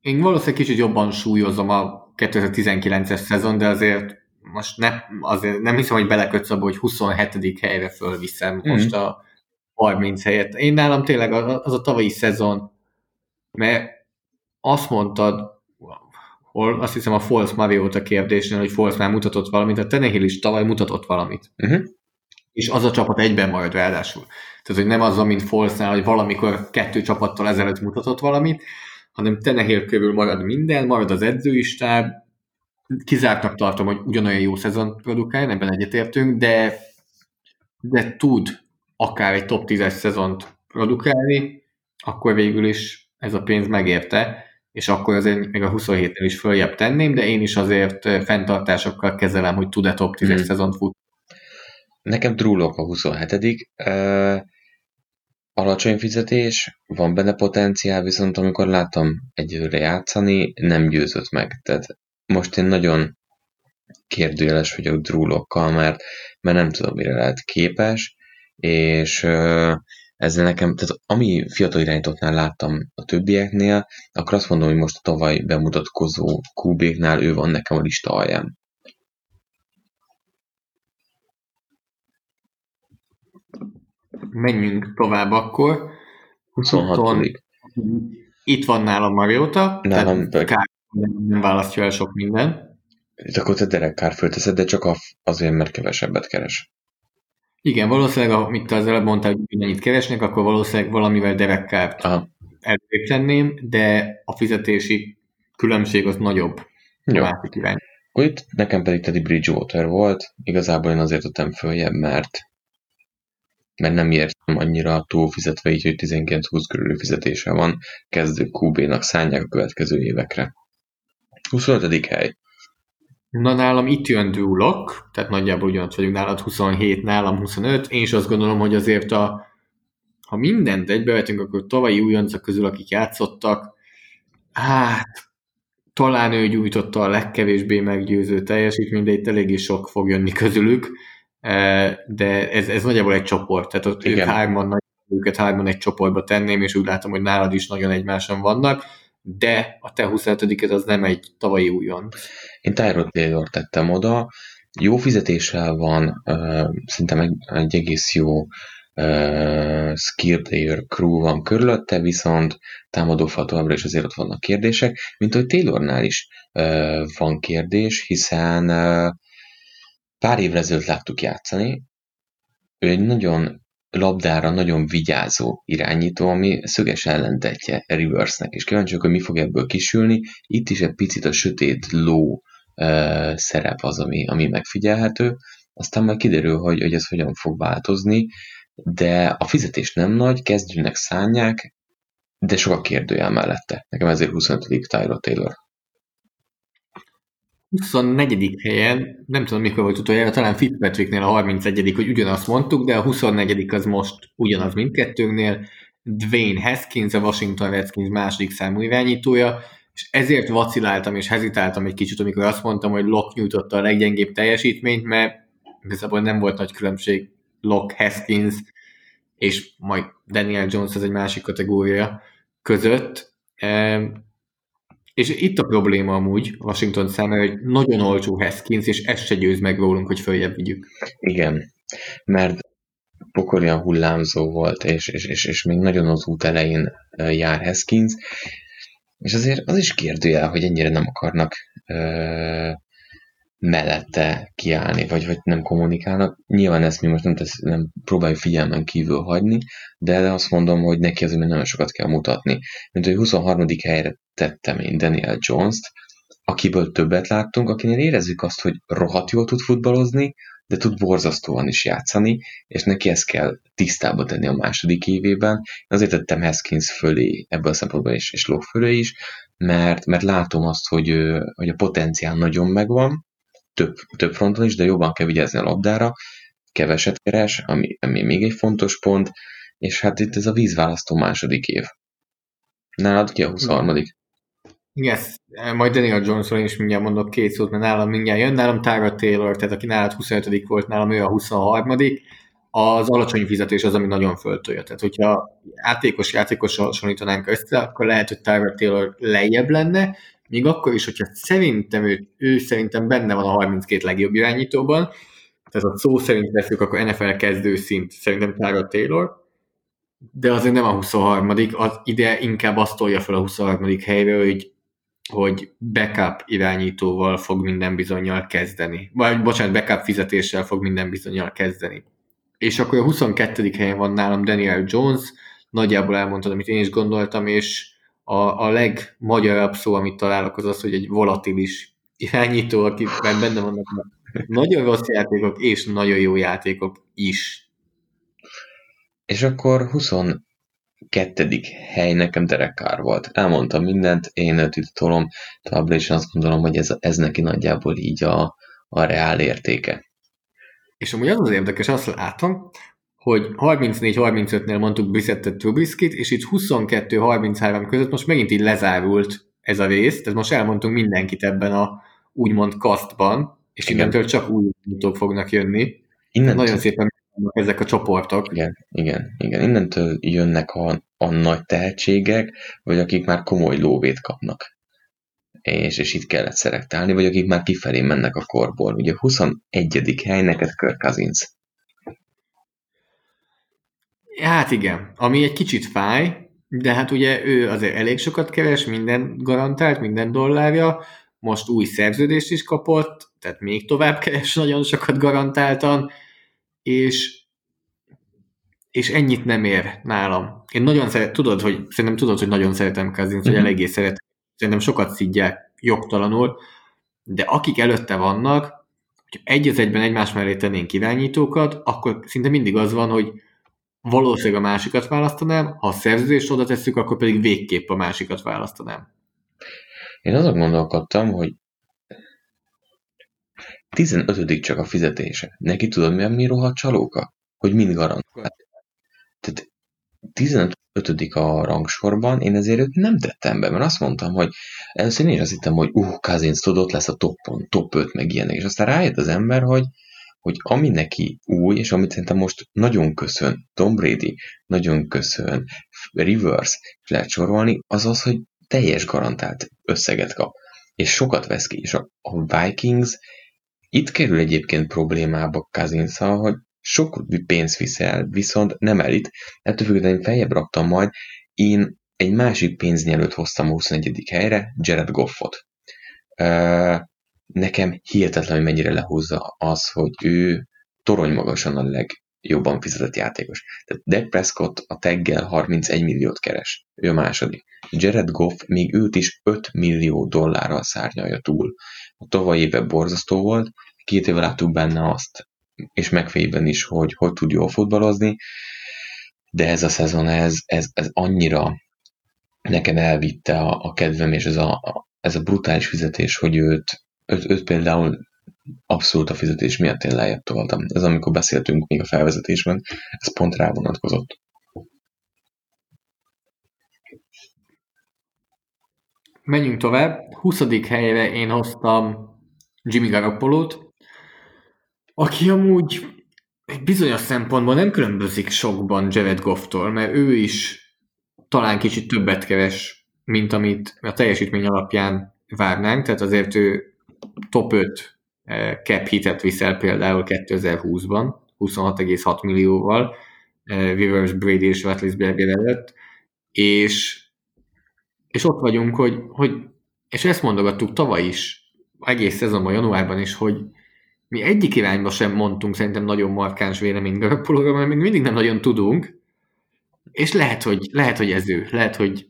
Én valószínűleg kicsit jobban súlyozom a 2019-es szezon, de azért most ne, azért nem hiszem, hogy belekötsz abba, hogy 27. helyre fölviszem mm. most a 30 helyet. Én nálam tényleg az a tavalyi szezon, mert azt mondtad, hol azt hiszem a False Mariota kérdésnél, hogy False már mutatott valamit, a Tenehill is tavaly mutatott valamit. Uh-huh. És az a csapat egyben marad ráadásul. Tehát, hogy nem az, mint Folsnál, hogy valamikor kettő csapattal ezelőtt mutatott valamit, hanem Tenehill kövül marad minden, marad az edzői stáb, kizártnak tartom, hogy ugyanolyan jó szezon produkál, ebben egyetértünk, de, de tud akár egy top 10-es szezont produkálni, akkor végül is ez a pénz megérte, és akkor azért még a 27-nél is följebb tenném, de én is azért fenntartásokkal kezelem, hogy tud-e top 10-es hmm. szezont futni. Nekem Drulok a 27 uh, alacsony fizetés, van benne potenciál, viszont amikor láttam egyelőre játszani, nem győzött meg. Tehát most én nagyon kérdőjeles vagyok Drulokkal, mert, mert nem tudom, mire lehet képes, és ezzel nekem, tehát ami fiatal irányítottnál láttam a többieknél, akkor azt mondom, hogy most a tavaly bemutatkozó kubéknál ő van nekem a lista alján. Menjünk tovább akkor. 26. Itt van nálam Mariota, nálam kár, nem választja el sok minden. Itt akkor te Derek Carr de csak azért, mert kevesebbet keres. Igen, valószínűleg, amit te az előbb mondtál, hogy mennyit keresnek, akkor valószínűleg valamivel Derek Carr-t tenném, de a fizetési különbség az nagyobb. Jó. Akkor itt nekem pedig Teddy Bridgewater volt, igazából én azért tettem följebb, mert mert nem értem annyira túlfizetve így, hogy 19-20 körül fizetése van, kezdő QB-nak szánják a következő évekre. 25. hely. Na nálam itt jön Drew tehát nagyjából ugyanott vagyunk nálad 27, nálam 25. Én is azt gondolom, hogy azért a, ha mindent egybevetünk, akkor tavalyi újoncok közül, akik játszottak, hát talán ő gyújtotta a legkevésbé meggyőző teljesítményt, de itt eléggé sok fog jönni közülük, de ez, ez nagyjából egy csoport, tehát ott ők hárman, őket hárman egy csoportba tenném, és úgy látom, hogy nálad is nagyon egymáson vannak, de a te 25 az nem egy tavalyi újon. Én Tyrod Taylor tettem oda, jó fizetéssel van, szerintem egy, egy egész jó uh, skill player crew van körülötte, viszont támadófal továbbra is azért ott vannak kérdések, mint hogy Taylornál is uh, van kérdés, hiszen uh, pár évre ezelőtt láttuk játszani, ő egy nagyon labdára nagyon vigyázó irányító, ami szöges ellentetje Riversnek, és kíváncsiak, hogy mi fog ebből kisülni. Itt is egy picit a sötét ló uh, szerep az, ami, ami megfigyelhető, aztán majd kiderül, hogy, hogy ez hogyan fog változni, de a fizetés nem nagy, kezdőnek szánják, de sok a kérdőjel mellette. Nekem ezért 25. Tyler Taylor. 24. helyen, nem tudom mikor volt utoljára, talán Fitzpatricknél a 31. hogy ugyanazt mondtuk, de a 24. az most ugyanaz mindkettőnknél. Dwayne Haskins, a Washington Redskins második számú irányítója, és ezért vaciláltam és hezitáltam egy kicsit, amikor azt mondtam, hogy Locke nyújtotta a leggyengébb teljesítményt, mert igazából nem volt nagy különbség Locke, Haskins és majd Daniel Jones az egy másik kategória között. És itt a probléma amúgy Washington számára, hogy nagyon olcsó Haskins, és ez se győz meg rólunk, hogy följebb vigyük. Igen, mert pokolian hullámzó volt, és, és, és, és még nagyon az út elején jár Haskins, és azért az is kérdőjel, hogy ennyire nem akarnak ö, mellette kiállni, vagy, vagy nem kommunikálnak. Nyilván ezt mi most nem, tesz, nem próbáljuk figyelmen kívül hagyni, de azt mondom, hogy neki azért még nagyon sokat kell mutatni. Mint hogy 23. helyre tettem én Daniel Jones-t, akiből többet láttunk, akinél érezzük azt, hogy rohadt jól tud futballozni, de tud borzasztóan is játszani, és neki ezt kell tisztába tenni a második évében. Azért tettem Haskins fölé, ebből a szempontból is, és Lok fölé is, mert, mert látom azt, hogy, hogy a potenciál nagyon megvan, több, több fronton is, de jobban kell vigyázni a labdára, keveset keres, ami, ami még egy fontos pont, és hát itt ez a vízválasztó második év. Nálad ki a 23 Yes, majd Daniel Jonesról is mindjárt mondok két szót, mert nálam mindjárt jön, nálam Tyra Taylor, tehát aki nálad 25 volt, nálam ő a 23 az alacsony fizetés az, ami nagyon föltölje. Tehát, hogyha játékos játékos hasonlítanánk össze, akkor lehet, hogy Tyra Taylor lejjebb lenne, még akkor is, hogyha szerintem ő, ő szerintem benne van a 32 legjobb irányítóban, tehát a szó szerint veszük, akkor NFL kezdő szint szerintem Tyra Taylor, de azért nem a 23 az ide inkább azt tolja fel a 23 helyre, hogy hogy backup irányítóval fog minden bizonyal kezdeni. Vagy bocsánat, backup fizetéssel fog minden bizonyal kezdeni. És akkor a 22. helyen van nálam Daniel Jones, nagyjából elmondtad, amit én is gondoltam, és a, a legmagyarabb szó, amit találok, az az, hogy egy volatilis irányító, akiben benne vannak nagyon rossz játékok és nagyon jó játékok is. És akkor 22. hely nekem Derek Carr volt. Elmondtam mindent, én őt tolom, továbbra is azt gondolom, hogy ez, ez neki nagyjából így a, a reál értéke. És amúgy az az érdekes, azt látom, hogy 34-35-nél mondtuk Brissettet Trubiskit, és itt 22-33 között most megint így lezárult ez a rész, tehát most elmondtunk mindenkit ebben a úgymond kasztban, és Igen. innentől csak új mutók fognak jönni. Innentől... Nagyon szépen ezek a csoportok. Igen, igen, igen. Innentől jönnek a, a nagy tehetségek, vagy akik már komoly lóvét kapnak. És, és itt kellett szerektálni, vagy akik már kifelé mennek a korból. Ugye 21. hely neked Kirk Cousins. Hát igen, ami egy kicsit fáj, de hát ugye ő azért elég sokat keres, minden garantált, minden dollárja, most új szerződést is kapott, tehát még tovább keres nagyon sokat garantáltan, és és ennyit nem ér nálam. Én nagyon szeret, tudod, hogy szerintem tudod, hogy nagyon szeretem Kazint, mm-hmm. hogy mhm. eléggé szeret, szerintem sokat szidják jogtalanul, de akik előtte vannak, hogy egy az egyben egymás mellé tennénk irányítókat, akkor szinte mindig az van, hogy valószínűleg a másikat választanám, ha a szerződést oda tesszük, akkor pedig végképp a másikat választanám. Én azon gondolkodtam, hogy 15 csak a fizetése. Neki tudod, mi mi rohadt csalóka? Hogy mind garantál. Tehát 15 a rangsorban, én ezért őt nem tettem be, mert azt mondtam, hogy először én is azt hittem, hogy uh, Kazinc tudott lesz a toppon, top 5, meg ilyenek, és aztán rájött az ember, hogy, hogy ami neki új, és amit szerintem most nagyon köszön Tom Brady, nagyon köszön Rivers, és lehet sorolni, az az, hogy teljes garantált összeget kap, és sokat vesz ki, és a, a Vikings itt kerül egyébként problémába cousins hogy sok pénzt viszel, viszont nem elit, ettől függetlenül feljebb raktam majd, én egy másik pénznyelőt hoztam a 21. helyre, Jared Goffot. Nekem hihetetlen, hogy mennyire lehúzza az, hogy ő torony magasan a legjobban fizetett játékos. Tehát Dak Prescott a teggel 31 milliót keres. Ő a második. Jared Goff még őt is 5 millió dollárral szárnyalja túl. A tavalyi éve borzasztó volt, két éve láttuk benne azt, és megfejében is, hogy hogy tud jól futballozni, de ez a szezon, ez, ez, ez annyira nekem elvitte a, a kedvem, és ez a, a, ez a brutális fizetés, hogy őt, őt, őt például abszolút a fizetés miatt én lejjebb toltam. Ez amikor beszéltünk még a felvezetésben, ez pont rá vonatkozott. Menjünk tovább. 20. helyre én hoztam Jimmy Garoppolo-t, aki amúgy egy bizonyos szempontból nem különbözik sokban Jared Goff-tól, mert ő is talán kicsit többet keres, mint amit a teljesítmény alapján várnánk, tehát azért ő top 5 eh, cap hitet viszel például 2020-ban, 26,6 millióval, Rivers, Brady és Watlisberger előtt, és, és ott vagyunk, hogy, hogy és ezt mondogattuk tavaly is, egész szezonban, januárban is, hogy mi egyik irányba sem mondtunk szerintem nagyon markáns véleményt Garoppolóra, mert még mindig nem nagyon tudunk, és lehet, hogy, lehet, hogy ez ő, lehet, hogy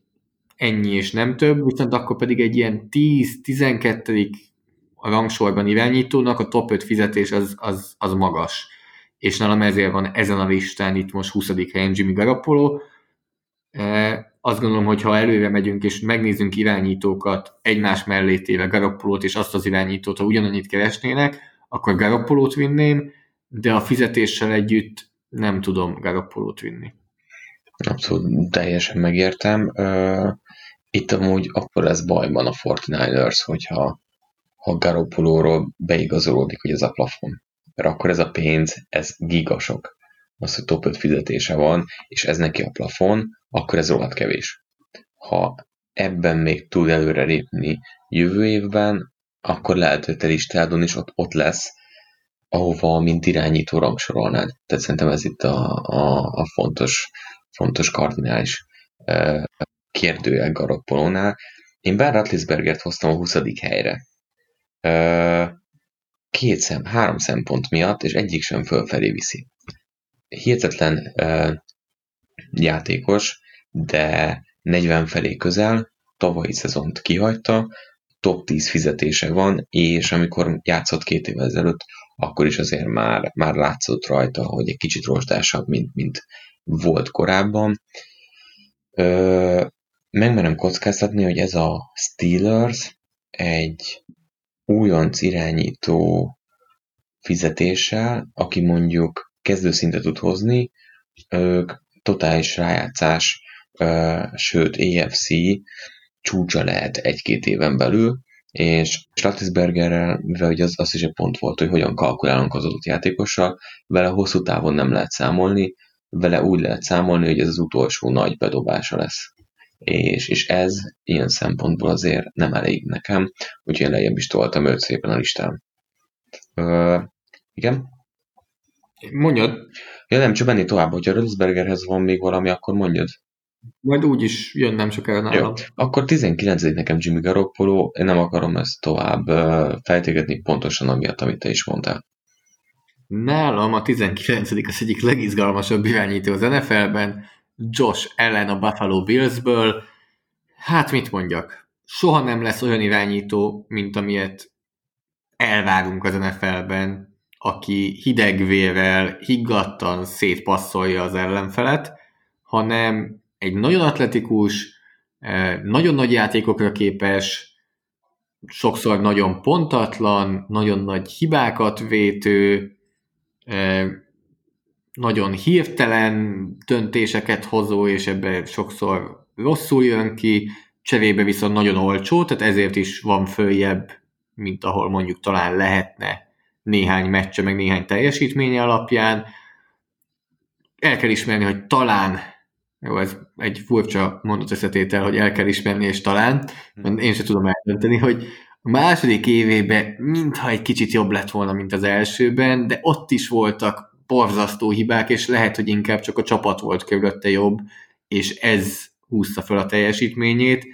ennyi és nem több, viszont akkor pedig egy ilyen 10-12 a rangsorban irányítónak a top 5 fizetés az, az, az magas. És nálam ezért van ezen a listán itt most 20. helyen Jimmy Garoppolo. E, azt gondolom, hogy ha előre megyünk és megnézzünk irányítókat egymás mellé téve Garoppolót és azt az irányítót, ha ugyanannyit keresnének, akkor Garoppolót vinném, de a fizetéssel együtt nem tudom Garoppolót vinni. Abszolút teljesen megértem. Itt amúgy akkor lesz bajban a 49ers, hogyha ha Garoppolóról beigazolódik, hogy ez a plafon. Mert akkor ez a pénz, ez gigasok. Az, hogy top 5 fizetése van, és ez neki a plafon, akkor ez rohadt kevés. Ha ebben még tud előre lépni jövő évben, akkor lehet, hogy te listádon is ott, ott lesz, ahova mint irányító rangsorolnád. Tehát szerintem ez itt a, a, a fontos, fontos kardinális uh, kérdője Garoppolónál. Én Ben Ratlisbergert hoztam a 20. helyre. Két szem, három szempont miatt, és egyik sem fölfelé viszi. Hihetetlen játékos, de 40 felé közel, tavalyi szezont kihagyta, top 10 fizetése van, és amikor játszott két évvel ezelőtt, akkor is azért már, már látszott rajta, hogy egy kicsit rosdásabb, mint, mint volt korábban. Ö, megmerem kockáztatni, hogy ez a Steelers egy újonc irányító fizetéssel, aki mondjuk kezdőszintet tud hozni, ők totális rájátszás, sőt EFC csúcsa lehet egy-két éven belül, és Schlattisbergerrel, mivel ugye az, az is egy pont volt, hogy hogyan kalkulálunk az adott játékossal, vele hosszú távon nem lehet számolni, vele úgy lehet számolni, hogy ez az utolsó nagy bedobása lesz. És, és ez ilyen szempontból azért nem elég nekem, úgyhogy én lejjebb is toltam őt szépen a listán. Ö, igen? Mondjad. Ja, nem, csak menni tovább, hogyha Rödsbergerhez van még valami, akkor mondjad. Majd úgy is jön, nem sokára nálam. Jó. Akkor 19 nekem Jimmy Garoppolo, én nem akarom ezt tovább fejtégetni pontosan amiatt, amit te is mondtál. Nálam a 19 az egyik legizgalmasabb irányító az NFL-ben, Josh ellen a Buffalo Billsből. Hát mit mondjak? Soha nem lesz olyan irányító, mint amilyet elvárunk az NFL-ben, aki hidegvérrel higgadtan szétpasszolja az ellenfelet, hanem egy nagyon atletikus, nagyon nagy játékokra képes, sokszor nagyon pontatlan, nagyon nagy hibákat vétő, nagyon hirtelen döntéseket hozó, és ebbe sokszor rosszul jön ki, cserébe viszont nagyon olcsó, tehát ezért is van följebb, mint ahol mondjuk talán lehetne néhány meccse, meg néhány teljesítménye alapján. El kell ismerni, hogy talán, jó, ez egy furcsa mondat összetétel, hogy el kell ismerni, és talán, én sem tudom eldönteni, hogy a második évében mintha egy kicsit jobb lett volna, mint az elsőben, de ott is voltak borzasztó hibák, és lehet, hogy inkább csak a csapat volt körülötte jobb, és ez húzta fel a teljesítményét.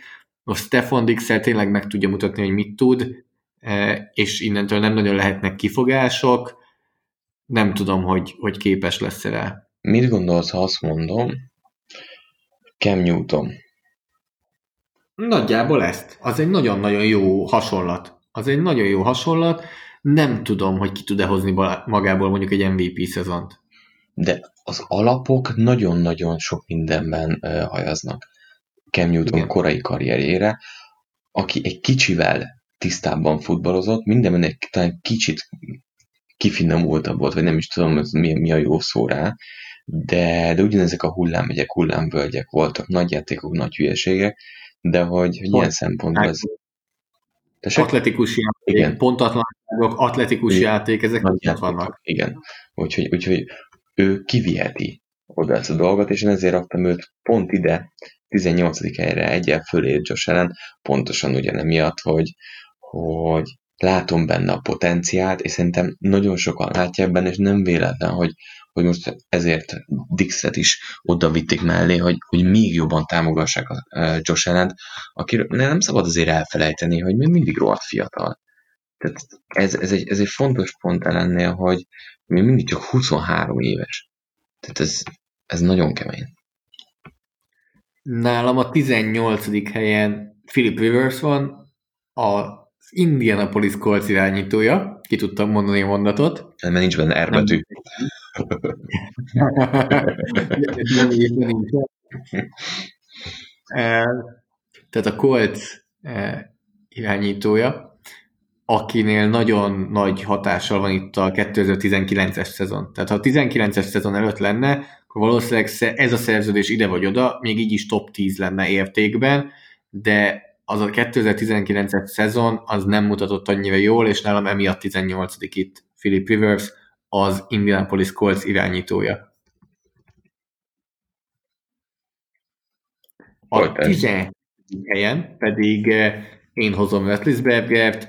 A Stefan dix tényleg meg tudja mutatni, hogy mit tud, e, és innentől nem nagyon lehetnek kifogások. Nem tudom, hogy, hogy képes lesz rá. Mit gondolsz, ha azt mondom, Cam Newton? Nagyjából ezt. Az egy nagyon-nagyon jó hasonlat. Az egy nagyon jó hasonlat. Nem tudom, hogy ki tud-e hozni magából mondjuk egy MVP szezont. De az alapok nagyon-nagyon sok mindenben hajaznak. Cam Newton Igen. korai karrierjére, aki egy kicsivel tisztábban futballozott, mindenben egy talán kicsit kifinomultabb volt, vagy nem is tudom, hogy mi, mi a jó szó rá, de, de ugyanezek a hullámegyek, hullámvölgyek voltak, nagy játékok, nagy hülyeségek, de hogy, hogy ilyen szempontból ez... Tessék? Atletikus játék, igen. pontatlanságok, atletikus igen. játék, ezek nagy játék, vannak. Igen, úgyhogy, úgyhogy ő kiviheti oda ezt a dolgot, és én ezért raktam őt pont ide, 18. helyre egyel fölé Josh Allen, pontosan ugyanemiatt, hogy, hogy látom benne a potenciált, és szerintem nagyon sokan látják benne, és nem véletlen, hogy, hogy most ezért Dixet is oda vitték mellé, hogy, hogy még jobban támogassák a Josh allen akiről nem szabad azért elfelejteni, hogy még mindig rohadt fiatal. Tehát ez, ez, egy, ez egy fontos pont ellennél, hogy még mindig csak 23 éves. Tehát ez, ez nagyon kemény. Nálam a 18. helyen Philip Rivers van, az Indianapolis Colts irányítója, ki tudtam mondani a mondatot. Mert nincs benne erbetű. Nem, nincs. (laughs) Tehát a Colts irányítója, akinél nagyon nagy hatással van itt a 2019-es szezon. Tehát ha a 19-es szezon előtt lenne, akkor valószínűleg ez a szerződés ide vagy oda, még így is top 10 lenne értékben, de az a 2019-es szezon az nem mutatott annyira jól, és nálam emiatt 18 itt Philip Rivers, az Indianapolis Colts irányítója. A 17. helyen pedig eh, én hozom Wetlisbergert,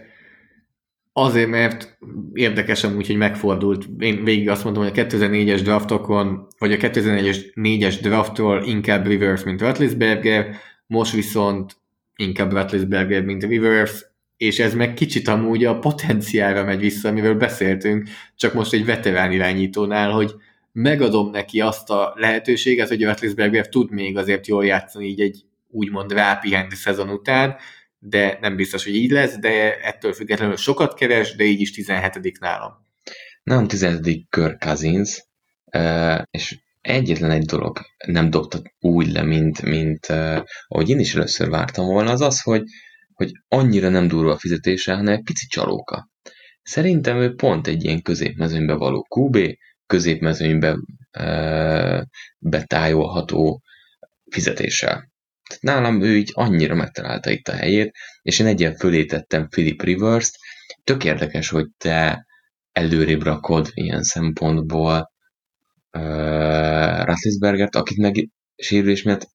azért, mert érdekes amúgy, hogy megfordult. Én végig azt mondtam, hogy a 2004-es draftokon, vagy a 2004-es draftról inkább Rivers, mint Wetlisberger, most viszont inkább Wetlisberger, mint Rivers, és ez meg kicsit amúgy a potenciálra megy vissza, amiről beszéltünk, csak most egy veterán irányítónál, hogy megadom neki azt a lehetőséget, hogy Wetlisberger tud még azért jól játszani így egy úgymond rápihendi szezon után, de nem biztos, hogy így lesz, de ettől függetlenül sokat keres, de így is 17 nálam. Nem 17 Kirk Cousins, és egyetlen egy dolog nem dobta úgy le, mint, mint ahogy én is először vártam volna, az az, hogy, hogy annyira nem durva a fizetése, hanem egy pici csalóka. Szerintem ő pont egy ilyen középmezőnybe való QB, középmezőnybe e, betájolható fizetéssel. Tehát nálam ő így annyira megtalálta itt a helyét, és én egyen fölé tettem Philip Rivers-t. Tök érdekes, hogy te előrébb rakod ilyen szempontból uh, Rasslisbergert, akit meg sérülés miatt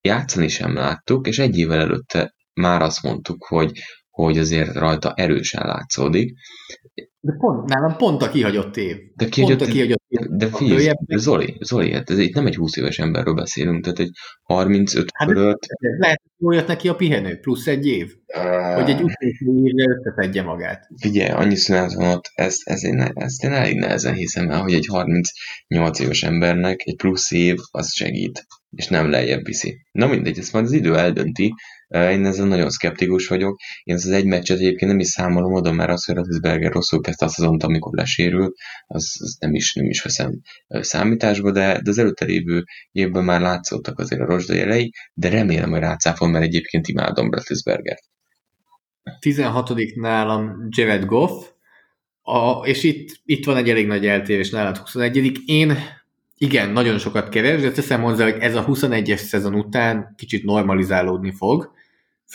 játszani sem láttuk, és egy évvel előtte már azt mondtuk, hogy, hogy azért rajta erősen látszódik. De pont, nálam pont a kihagyott év. De kihagyott, pont a kihagyott év. De figyelj, Zoli, Zoli, hát ez itt nem egy 20 éves emberről beszélünk, tehát egy 35 hát fölött. Lehet, hogy jött neki a pihenő, plusz egy év. Uh, hogy egy utolsó évre összeszedje magát. Figyelj, annyi szünet van ott, ezt, ezt, én, ezt én elég nehezen hiszem el, hogy egy 38 éves embernek egy plusz év az segít. és nem lejjebb viszi. Na mindegy, ezt majd az idő eldönti, én ezzel nagyon szkeptikus vagyok. Én ezt az egy meccset egyébként nem is számolom oda, mert az, hogy Ratisberger rosszul kezdte a szezont, amikor lesérült, az, az nem, is, nem is veszem számításba, de, de az előtte lévő évben már látszottak azért a rozsda jelei, de remélem, hogy rácáfol, mert egyébként imádom Ratisbergert. 16. nálam Jared Goff, a, és itt, itt van egy elég nagy eltérés nálad 21 Én igen, nagyon sokat keres, de teszem hozzá, hogy ez a 21-es szezon után kicsit normalizálódni fog,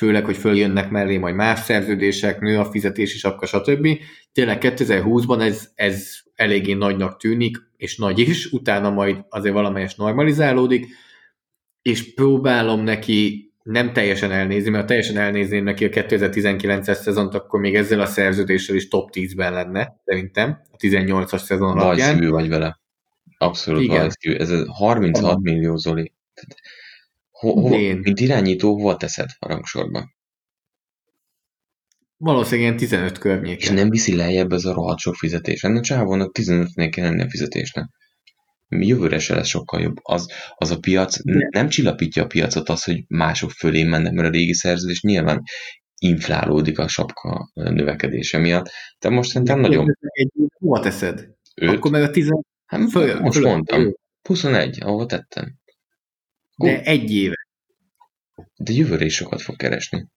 főleg, hogy följönnek mellé majd más szerződések, nő a fizetés is, akkor stb. Tényleg 2020-ban ez, ez eléggé nagynak tűnik, és nagy is, utána majd azért valamelyes normalizálódik, és próbálom neki nem teljesen elnézni, mert ha teljesen elnézném neki a 2019-es szezont, akkor még ezzel a szerződéssel is top 10-ben lenne, szerintem, a 18-as szezon alapján. Nagy vagy vele. Abszolút Igen. valószínű. Ez 36 Aha. millió Zoli. Ho, ho, mint irányító, hova teszed a rangsorba? Valószínűleg 15 környéken. És nem viszi lejjebb ez a rohadt sok fizetés. Ennek csávónak 15-nél kell lenni a fizetésnek. Jövőre se lesz sokkal jobb. Az, az a piac De. nem csillapítja a piacot az, hogy mások fölé mennek, mert a régi szerződés nyilván inflálódik a sapka növekedése miatt. De most szerintem nagyon... Egy, hova teszed? Őt? Akkor meg a 10, Hát föl, most föl, mondtam. Föl. 21, ahol tettem. De egy éve. De jövőre is sokat fog keresni.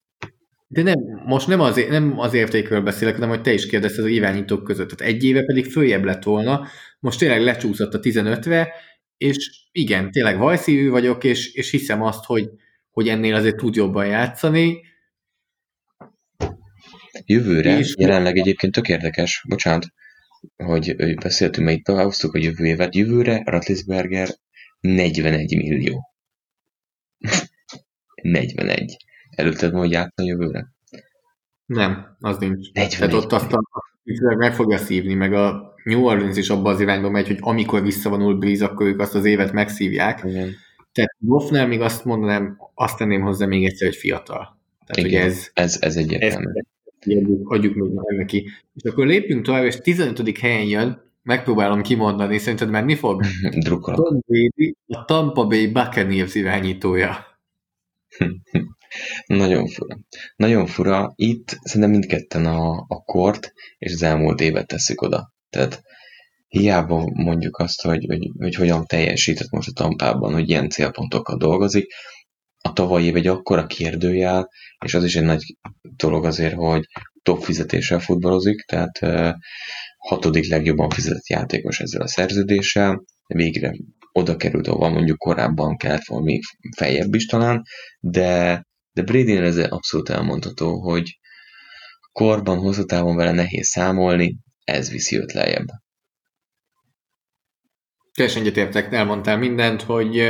De nem, most nem az, nem az értékről beszélek, hanem hogy te is kérdezted az irányítók között. Tehát egy éve pedig följebb lett volna, most tényleg lecsúszott a 15-re, és igen, tényleg vajszívű vagyok, és, és hiszem azt, hogy, hogy ennél azért tud jobban játszani. Jövőre, és jelenleg egyébként tök érdekes, bocsánat, hogy beszéltünk, mert itt behoztuk a jövő évet. Jövőre Ratlisberger 41 millió. 41. Előtted van, hogy játszani jövőre? Nem, az nincs. 41. Tehát ott azt a, meg fogja szívni, meg a New Orleans is abban az irányba megy, hogy amikor visszavonul Breeze, akkor ők azt az évet megszívják. Igen. Tehát Goffnál még azt mondanám, azt tenném hozzá még egyszer, hogy fiatal. Tehát, Igen, hogy ez, ez, ez egyértelmű. Ez, adjuk, még meg neki. És akkor lépjünk tovább, és 15. helyen jön, megpróbálom kimondani, szerinted menni fog? (laughs) Tom Brady, a Tampa Bay Buccaneers irányítója. (laughs) Nagyon fura. Nagyon fura. Itt szerintem mindketten a, a kort és az elmúlt évet tesszük oda. Tehát hiába mondjuk azt, hogy, hogy, hogy hogyan teljesített most a Tampában, hogy ilyen célpontokkal dolgozik, a tavalyi év egy akkora kérdőjel, és az is egy nagy dolog azért, hogy top fizetéssel futballozik, tehát hatodik legjobban fizetett játékos ezzel a szerződéssel, végre oda került, ahol mondjuk korábban kellett volna még feljebb is talán, de, de brady ez abszolút elmondható, hogy korban, hosszú távon vele nehéz számolni, ez viszi őt lejjebb. Teljesen egyetértek, elmondtál mindent, hogy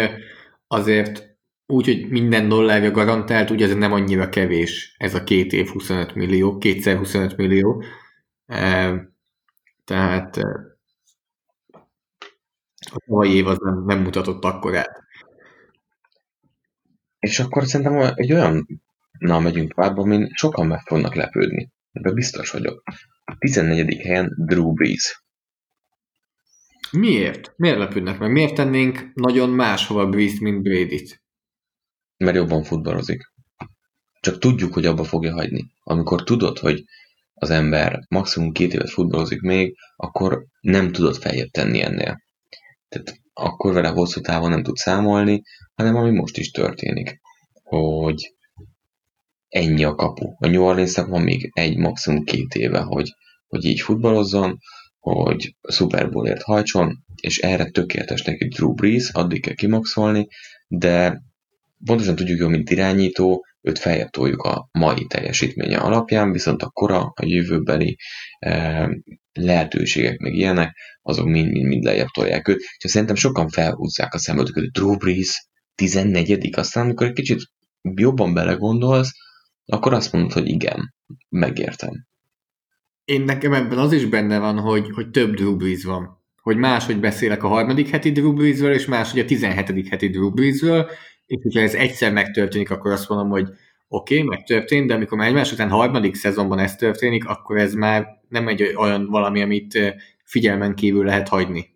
azért úgy, hogy minden dollárja garantált, ugye ez nem annyira kevés, ez a két év 25 millió, kétszer 25 millió. Tehát a tavalyi év az nem, nem mutatott akkorát. És akkor szerintem egy olyan, na megyünk tovább, amin sokan meg fognak lepődni. Ebben biztos vagyok. A 14. helyen Drew Brees. Miért? Miért lepődnek meg? Miért tennénk nagyon máshova Brees, mint Brady-t? mert jobban futballozik. Csak tudjuk, hogy abba fogja hagyni. Amikor tudod, hogy az ember maximum két évet futballozik még, akkor nem tudod feljebb tenni ennél. Tehát akkor vele hosszú távon nem tud számolni, hanem ami most is történik, hogy ennyi a kapu. A New orleans van még egy, maximum két éve, hogy, hogy így futballozzon, hogy Super Bowlért hajtson, és erre tökéletes neki Drew Brees, addig kell kimaxolni, de pontosan tudjuk jó, mint irányító, őt feljebb toljuk a mai teljesítménye alapján, viszont a kora, a jövőbeli eh, lehetőségek, meg ilyenek, azok mind-mind lejjebb tolják őt. És szerintem sokan felhúzzák a szemöldöket, hogy Drew Brees 14 aztán amikor egy kicsit jobban belegondolsz, akkor azt mondod, hogy igen, megértem. Én nekem ebben az is benne van, hogy, hogy több Drew Brees van. Hogy máshogy beszélek a harmadik heti Drew Breesről, és máshogy a 17. heti Drew Breesről, és hogyha ez egyszer megtörténik, akkor azt mondom, hogy oké, okay, megtörtént, de amikor már egymás után harmadik szezonban ez történik, akkor ez már nem egy olyan valami, amit figyelmen kívül lehet hagyni.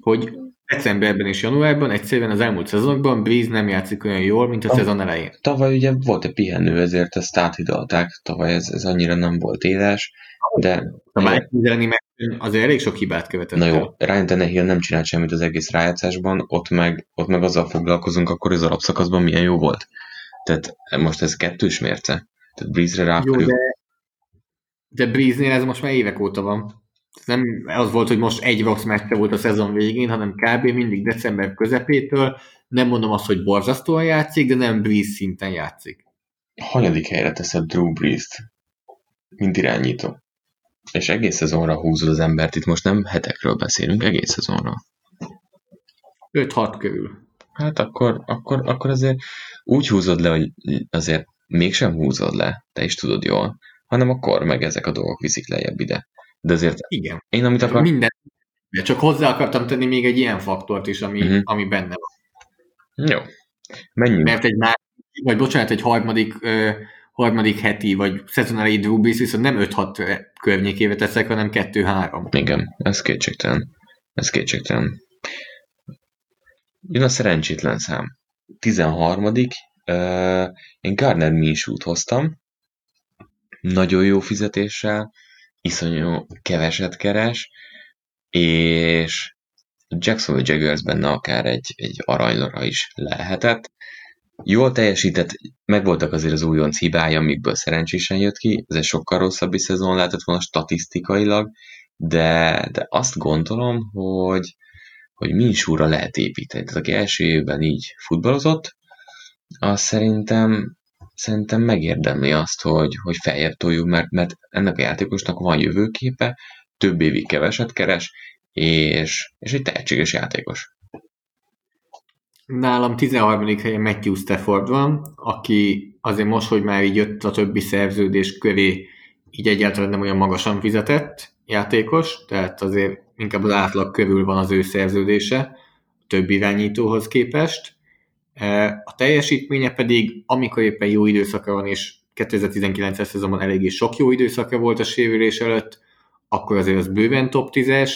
Hogy decemberben és januárban egyszerűen az elmúlt szezonokban Breeze nem játszik olyan jól, mint a Ah. szezon elején. Tavaly ugye volt egy pihenő, ezért ezt áthidalták, tavaly ez, ez annyira nem volt éles, de A Mike meccsen azért elég sok hibát követett na jó, Ryan Tannehill nem csinált semmit az egész rájátszásban, ott meg, ott meg azzal foglalkozunk, akkor az alapszakaszban milyen jó volt. Tehát most ez kettős mérce. Tehát Breeze-re rá Jó, de, de Breeze-nél ez most már évek óta van. Nem az volt, hogy most egy rossz meccse volt a szezon végén, hanem kb. mindig december közepétől. Nem mondom azt, hogy borzasztóan játszik, de nem Breeze szinten játszik. hanyadik helyre teszed Drew Brees-t, mint irányító. És egész szezonra húzod az embert, itt most nem hetekről beszélünk, egész szezonra. 5-6 körül. Hát akkor, akkor, akkor azért úgy húzod le, hogy azért mégsem húzod le, te is tudod jól, hanem akkor meg ezek a dolgok viszik lejjebb ide. De azért Igen. én amit akar... Minden. De csak hozzá akartam tenni még egy ilyen faktort is, ami, uh-huh. ami benne van. Jó. Menjünk. Mert egy már, vagy bocsánat, egy harmadik, ö, harmadik heti, vagy szezon elejé Drew Brees viszont nem 5-6 környékébe teszek, hanem 2-3. Igen, ez kétségtelen. Ez kétségtelen. Jön a szerencsétlen szám. 13. Uh, én Gardner Minshew-t hoztam. Nagyon jó fizetéssel, iszonyú keveset keres, és Jacksonville Jaguars benne akár egy, egy aranylora is lehetett. Jól teljesített, megvoltak azért az újonc hibája, amikből szerencsésen jött ki, ez egy sokkal rosszabb is szezon lehetett volna statisztikailag, de, de azt gondolom, hogy, hogy Minsúra lehet építeni. Tehát aki első évben így futballozott, az szerintem, szerintem megérdemli azt, hogy, hogy feljebb toljuk, mert, mert ennek a játékosnak van jövőképe, több évig keveset keres, és, és egy tehetséges játékos. Nálam 13. helyen Matthew Stafford van, aki azért most, hogy már így jött a többi szerződés köré, így egyáltalán nem olyan magasan fizetett játékos, tehát azért inkább az átlag körül van az ő szerződése a többi irányítóhoz képest. E, A teljesítménye pedig, amikor éppen jó időszaka van, és 2019-es szezonban eléggé sok jó időszaka volt a sérülés előtt, akkor azért az bőven top 10-es,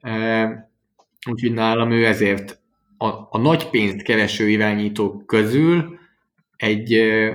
E, úgyhogy nálam ő ezért a, a nagy pénzt kereső irányítók közül egy, ö,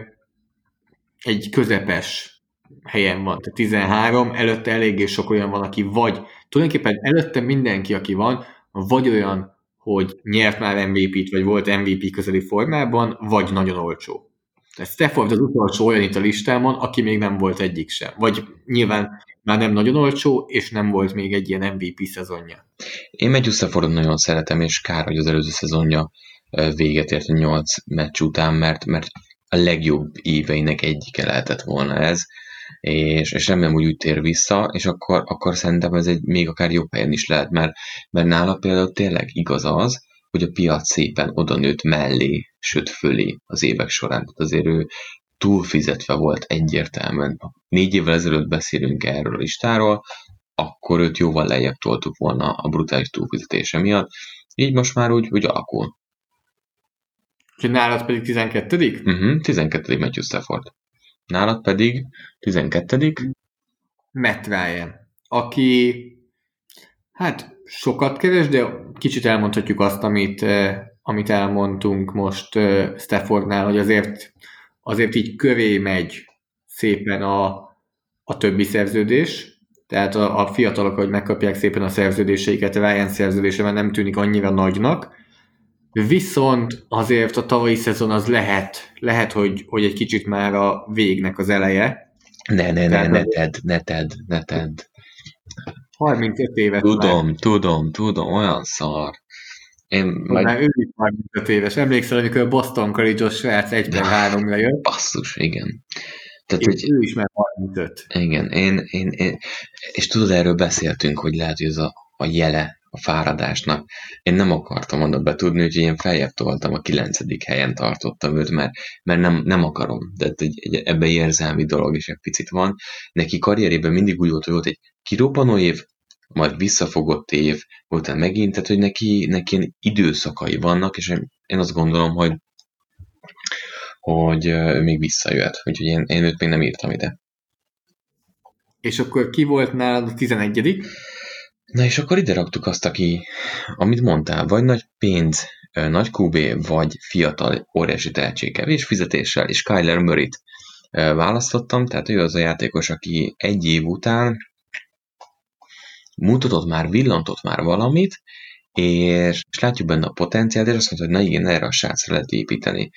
egy közepes helyen van, tehát 13, előtte eléggé sok olyan van, aki vagy, tulajdonképpen előtte mindenki, aki van, vagy olyan, hogy nyert már MVP-t, vagy volt MVP közeli formában, vagy nagyon olcsó. Tehát Stafford az utolsó olyan itt a listámon, aki még nem volt egyik sem. Vagy nyilván már nem nagyon olcsó, és nem volt még egy ilyen MVP szezonja. Én Matthew Staffordot nagyon szeretem, és kár, hogy az előző szezonja véget ért a 8 meccs után, mert, mert a legjobb éveinek egyike lehetett volna ez, és, és remélem, hogy úgy tér vissza, és akkor, akkor szerintem ez egy még akár jobb helyen is lehet, mert, mert nála például tényleg igaz az, hogy a piac szépen oda nőtt mellé, sőt fölé az évek során. Tehát azért ő túlfizetve volt egyértelműen. Négy évvel ezelőtt beszélünk erről a listáról, akkor őt jóval lejjebb toltuk volna a brutális túlfizetése miatt, így most már úgy, úgy alakul. Úgyhogy nálad pedig 12 Uh-huh, 12. Matthew Stafford. Nálad pedig 12. Matt Ryan, aki hát sokat keres, de kicsit elmondhatjuk azt, amit, eh, amit elmondtunk most eh, Staffordnál, hogy azért, azért így köré megy szépen a, a többi szerződés, tehát a, a fiatalok, hogy megkapják szépen a szerződéseiket, Ryan szerződése már nem tűnik annyira nagynak, viszont azért a tavalyi szezon az lehet, lehet hogy, hogy egy kicsit már a végnek az eleje, Ne, ne, ne, ne tedd, ne tedd, ne tedd. 35 éves már. Tudom, tudom, tudom, olyan szar. Én Meg... Már ő is 35 éves. Emlékszel, amikor a Boston College-os srác 1 per 3 jött, basszus, igen. Tehát, hogy ő is már 35. igen, én, én, én, és tudod, erről beszéltünk, hogy lehet, hogy ez a, a jele a fáradásnak. Én nem akartam oda betudni, úgyhogy én feljebb toltam, a kilencedik helyen tartottam őt, mert, mert nem, nem akarom. De egy, egy, ebbe érzelmi dolog is egy picit van. Neki karrierében mindig úgy volt, hogy volt egy kirobbanó év, majd visszafogott év, utána megint, tehát hogy neki, neki ilyen időszakai vannak, és én, azt gondolom, hogy hogy ő még visszajöhet. Úgyhogy én, én őt még nem írtam ide. És akkor ki volt nálad a 11 Na és akkor ide raktuk azt, aki, amit mondtál, vagy nagy pénz, nagy QB, vagy fiatal, óriási tehetség, kevés fizetéssel, és Kyler Murray-t választottam, tehát ő az a játékos, aki egy év után mutatott már, villantott már valamit, és látjuk benne a potenciált, és azt mondta, hogy na igen, erre a srácra lehet építeni.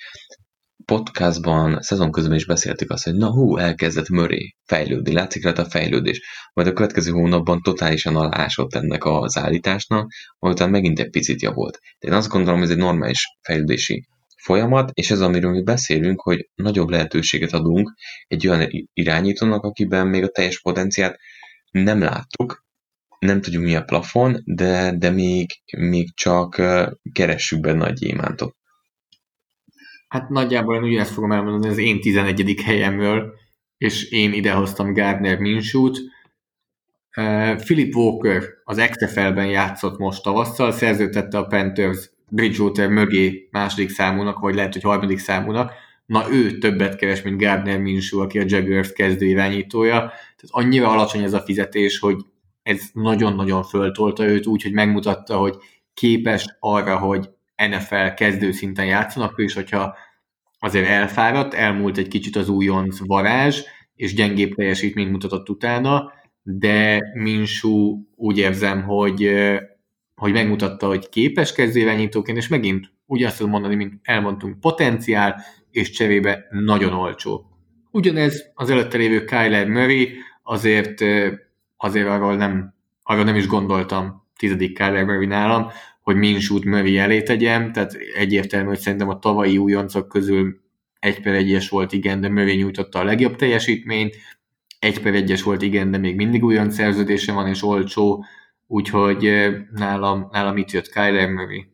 Podcastban, szezon közben is beszéltük azt, hogy na hú, elkezdett Murray fejlődni, látszik rajta a fejlődés. Majd a következő hónapban totálisan alásott ennek az állításnak, majd utána megint egy picit javult. De én azt gondolom, hogy ez egy normális fejlődési folyamat, és ez, amiről mi beszélünk, hogy nagyobb lehetőséget adunk egy olyan irányítónak, akiben még a teljes potenciát nem láttuk, nem tudjuk mi a plafon, de, de még, még csak keressük benne a gyémántot. Hát nagyjából én ugyanezt fogom elmondani az én 11. helyemről, és én idehoztam Gardner Minshut. Philip Walker az XFL-ben játszott most tavasszal, szerződtette a Panthers Bridgewater mögé második számúnak, vagy lehet, hogy harmadik számúnak. Na ő többet keres, mint Gardner Minshew, aki a Jaguars kezdő irányítója. Tehát annyira alacsony ez a fizetés, hogy ez nagyon-nagyon föltolta őt, úgy, hogy megmutatta, hogy képes arra, hogy NFL kezdő szinten játszanak, és hogyha azért elfáradt, elmúlt egy kicsit az újonc varázs, és gyengébb teljesítményt mutatott utána, de Minsú úgy érzem, hogy, hogy megmutatta, hogy képes kezdőirányítóként, és megint ugyanazt tudom mondani, mint elmondtunk, potenciál, és cserébe nagyon olcsó. Ugyanez az előtte lévő Kyler Murray, azért azért arról nem, arról nem is gondoltam tizedik Kyler Murray nálam, hogy Minsút Murray elé tegyem, tehát egyértelmű, hogy szerintem a tavalyi újoncok közül egy per egyes volt, igen, de Murray nyújtotta a legjobb teljesítményt, egy per egyes volt, igen, de még mindig olyan szerződése van, és olcsó, úgyhogy nálam, nálam itt jött Kyler Murray.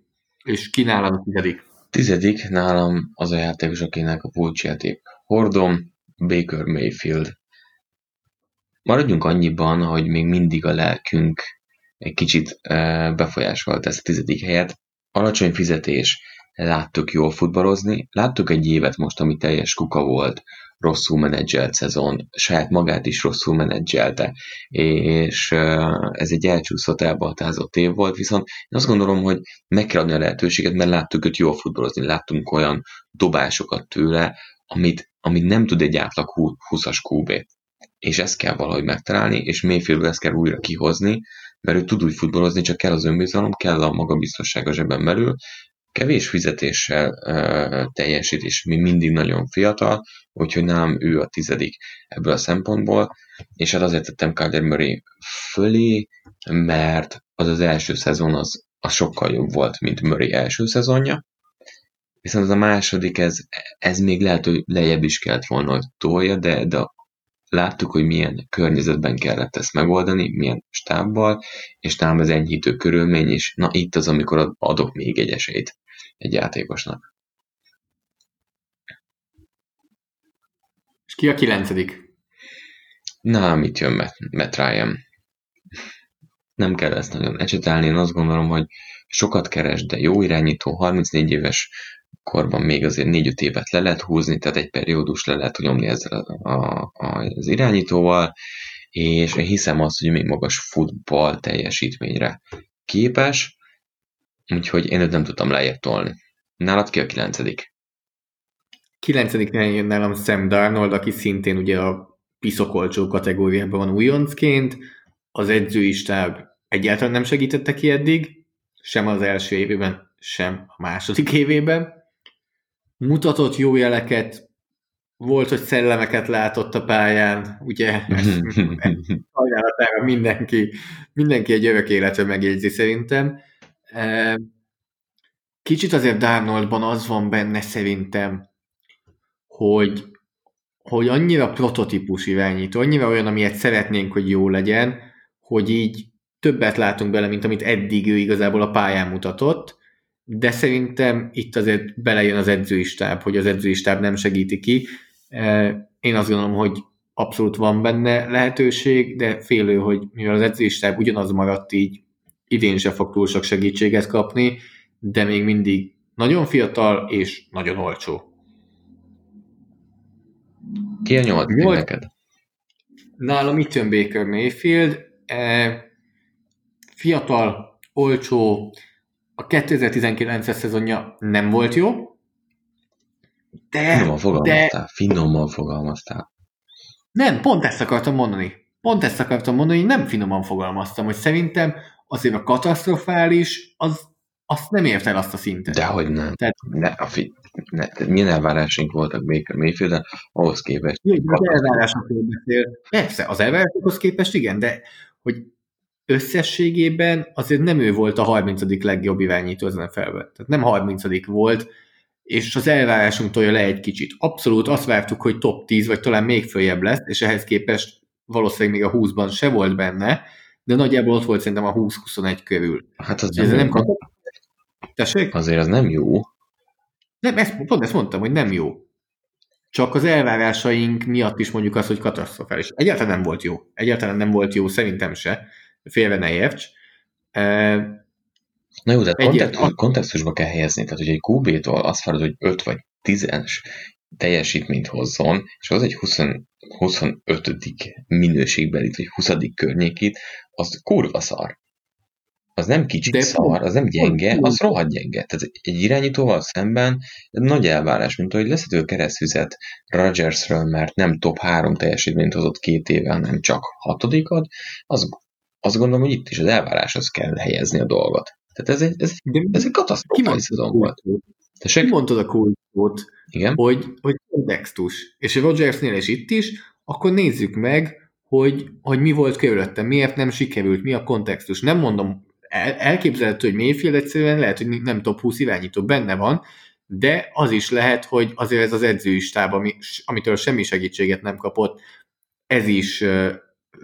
És ki nálam a tizedik? Tizedik nálam az a játékos, akinek a pulcsjáték hordom, Baker Mayfield. Maradjunk annyiban, hogy még mindig a lelkünk egy kicsit befolyásolt ezt a tizedik helyet. Alacsony fizetés, láttuk jól futballozni, láttuk egy évet most, ami teljes kuka volt, rosszul menedzselt szezon, saját magát is rosszul menedzselte, és ez egy elcsúszott, elbaltázott év volt, viszont én azt gondolom, hogy meg kell adni a lehetőséget, mert láttuk őt jól futballozni, láttunk olyan dobásokat tőle, amit, amit nem tud egy átlag 20-as QB és ezt kell valahogy megtalálni, és Mayfield ezt kell újra kihozni, mert ő tud úgy futballozni, csak kell az önbizalom, kell a magabiztosság a zsebben belül, kevés fizetéssel uh, teljesít, és még mindig nagyon fiatal, úgyhogy nálam ő a tizedik ebből a szempontból, és hát azért tettem Kyler Murray fölé, mert az az első szezon az, az sokkal jobb volt, mint Murray első szezonja, viszont az a második, ez, ez még lehet, hogy lejjebb is kellett volna, hogy tolja, de, de Láttuk, hogy milyen környezetben kellett ezt megoldani, milyen stábbal, és talán az enyhítő körülmény is. Na itt az, amikor adok még egy esélyt egy játékosnak. És ki a kilencedik? Na, mit jön Matt, Matt Ryan? Nem kell ezt nagyon ecsetelni, én azt gondolom, hogy sokat keres, de jó irányító, 34 éves korban még azért 4-5 évet le lehet húzni, tehát egy periódus le lehet nyomni ezzel a, a, az irányítóval, és én hiszem azt, hogy még magas futball teljesítményre képes, úgyhogy én őt nem tudtam lejjebb tolni. Nálad ki a kilencedik? Kilencedik jön nálam Sam Darnold, aki szintén ugye a piszokolcsó kategóriában van újoncként. Az edzői stáb egyáltalán nem segítette ki eddig, sem az első évében, sem a második évében mutatott jó jeleket, volt, hogy szellemeket látott a pályán, ugye (laughs) ajánlatára mindenki, mindenki egy örök életre megjegyzi szerintem. Kicsit azért Darnoldban az van benne szerintem, hogy, hogy annyira prototípus irányító, annyira olyan, amilyet szeretnénk, hogy jó legyen, hogy így többet látunk bele, mint amit eddig ő igazából a pályán mutatott, de szerintem itt azért belejön az edzői stáb, hogy az edzői stáb nem segíti ki. Én azt gondolom, hogy abszolút van benne lehetőség, de félő, hogy mivel az edzői stáb ugyanaz maradt így, idén se fog túl sok segítséget kapni, de még mindig nagyon fiatal és nagyon olcsó. Ki a nyolc neked? Nálam itt jön Baker Mayfield. Fiatal, olcsó, a 2019-es szezonja nem volt jó, de... Finoman fogalmaztál, de... finoman fogalmaztál. Nem, pont ezt akartam mondani. Pont ezt akartam mondani, hogy nem finoman fogalmaztam, hogy szerintem azért a katasztrofális, az azt nem ért el azt a szintet. Dehogy nem. Tehát, ne, a fi, ne, milyen elvárásunk voltak Baker mayfield ahhoz képest. Jó, az elvárásokról beszél. Persze, az elvárásokhoz képest igen, de hogy összességében azért nem ő volt a 30. legjobb irányító ezen a felvet. Tehát nem 30. volt, és az elvárásunk tolja le egy kicsit. Abszolút azt vártuk, hogy top 10, vagy talán még följebb lesz, és ehhez képest valószínűleg még a 20-ban se volt benne, de nagyjából ott volt szerintem a 20-21 körül. Hát az nem, nem kap... Tessék? Azért az nem jó. Nem, ezt, pont ezt mondtam, hogy nem jó. Csak az elvárásaink miatt is mondjuk az, hogy katasztrofális. Egyáltalán nem volt jó. Egyáltalán nem volt jó, szerintem se. Félve ne érts. Na jó, de kontextus, kontextusba kell helyezni. Tehát, hogy egy QB-tól azt várod, hogy 5 vagy 10-es teljesítményt hozzon, és az egy 20, 25. minőségbelit, vagy 20. környékét, az kurva szar. Az nem kicsit De szar, az nem gyenge, az rohadt gyenge. Tehát egy irányítóval szemben nagy elvárás, mint hogy leszedő keresztüzet Rodgersről, mert nem top 3 teljesítményt hozott két éve, hanem csak hatodikat, az, azt gondolom, hogy itt is az elváráshoz kell helyezni a dolgot. Tehát ez egy, ez, ez egy katasztrofális szezon volt. Tessék? Ki mondtad a kulcsot, Igen? hogy, hogy kontextus. És a Rodgersnél és itt is, akkor nézzük meg, hogy, hogy mi volt körülöttem, miért nem sikerült, mi a kontextus. Nem mondom, el, elképzelhető, hogy Mayfield egyszerűen lehet, hogy nem top 20 irányító benne van, de az is lehet, hogy azért ez az edzőistáb, ami, amitől semmi segítséget nem kapott, ez is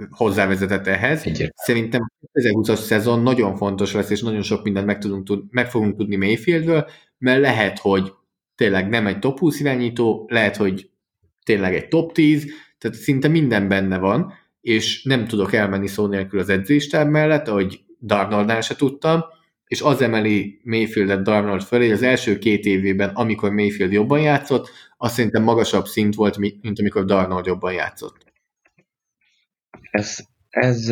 hozzávezetett ehhez. Egyet. Szerintem a 2020-as szezon nagyon fontos lesz, és nagyon sok mindent meg, tudunk, meg fogunk tudni Mayfieldről, mert lehet, hogy tényleg nem egy top 20 irányító, lehet, hogy tényleg egy top 10, tehát szinte minden benne van, és nem tudok elmenni szó nélkül az edzéstáb mellett, ahogy Darnoldnál se tudtam, és az emeli Mayfieldet Darnold fölé, az első két évében, amikor Mayfield jobban játszott, az szerintem magasabb szint volt, mint amikor Darnold jobban játszott. Ez, ez,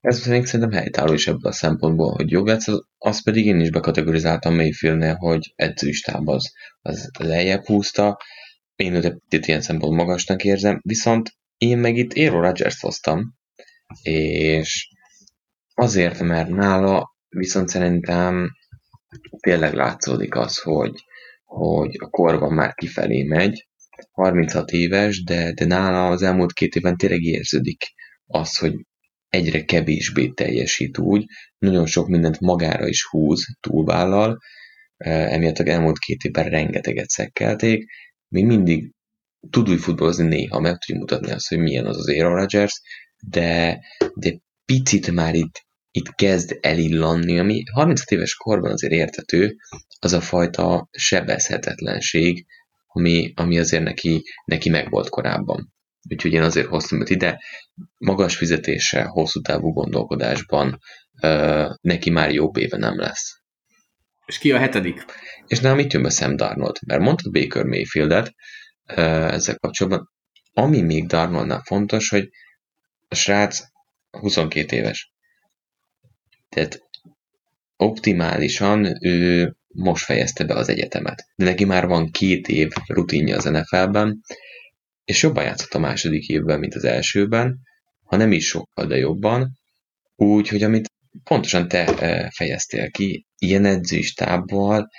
ez még szerintem helytálló is ebből a szempontból, hogy jobb lesz, az pedig én is bekategorizáltam Mayfieldnél, hogy edzőistáb az, az lejjebb húzta, én őt ilyen szempont magasnak érzem, viszont én meg itt Aero Rodgers hoztam, és azért, mert nála viszont szerintem tényleg látszódik az, hogy, hogy a korban már kifelé megy, 36 éves, de, de nála az elmúlt két évben tényleg érződik az, hogy egyre kevésbé teljesít úgy, nagyon sok mindent magára is húz, túlvállal, emiatt az elmúlt két évben rengeteget szekkelték, még mindig tud úgy futballozni néha, meg tudja mutatni azt, hogy milyen az az Aaron Rodgers, de, de picit már itt, itt kezd elillanni, ami 36 éves korban azért értető, az a fajta sebezhetetlenség, ami, ami azért neki, neki megvolt korábban. Úgyhogy én azért hoztam őt ide. Magas fizetése, hosszú távú gondolkodásban uh, neki már jobb éve nem lesz. És ki a hetedik? És nálam itt jön be Sam Darnold, mert mondtad Baker Mayfieldet uh, ezzel kapcsolatban. Ami még Darnoldnál fontos, hogy a srác 22 éves. Tehát optimálisan ő most fejezte be az egyetemet. De neki már van két év rutinja az NFL-ben, és jobban játszott a második évben, mint az elsőben, ha nem is sokkal, de jobban. Úgy, hogy amit pontosan te e, fejeztél ki, ilyen edzőstábbal,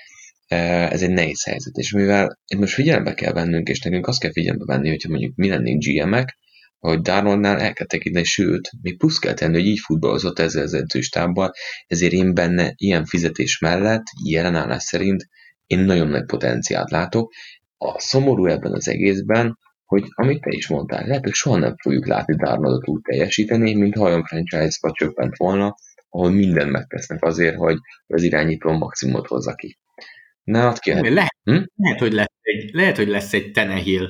e, ez egy nehéz helyzet, és mivel itt most figyelembe kell vennünk, és nekünk azt kell figyelembe venni, hogyha mondjuk mi lennénk GM-ek, hogy Darnoldnál el kell tekinteni, sőt, még plusz kell tenni, hogy így futballozott ezzel az edzőstábbal, ezért én benne ilyen fizetés mellett, jelenállás szerint én nagyon nagy potenciált látok. A szomorú ebben az egészben, hogy amit te is mondtál, lehet, hogy soha nem fogjuk látni Darnoldot úgy teljesíteni, mint ha olyan franchise-ba csöppent volna, ahol mindent megtesznek azért, hogy az irányító maximumot hozza ki. Na, ki lehet, hm? lehet, hogy lesz egy, lehet, hogy lesz egy Tenehill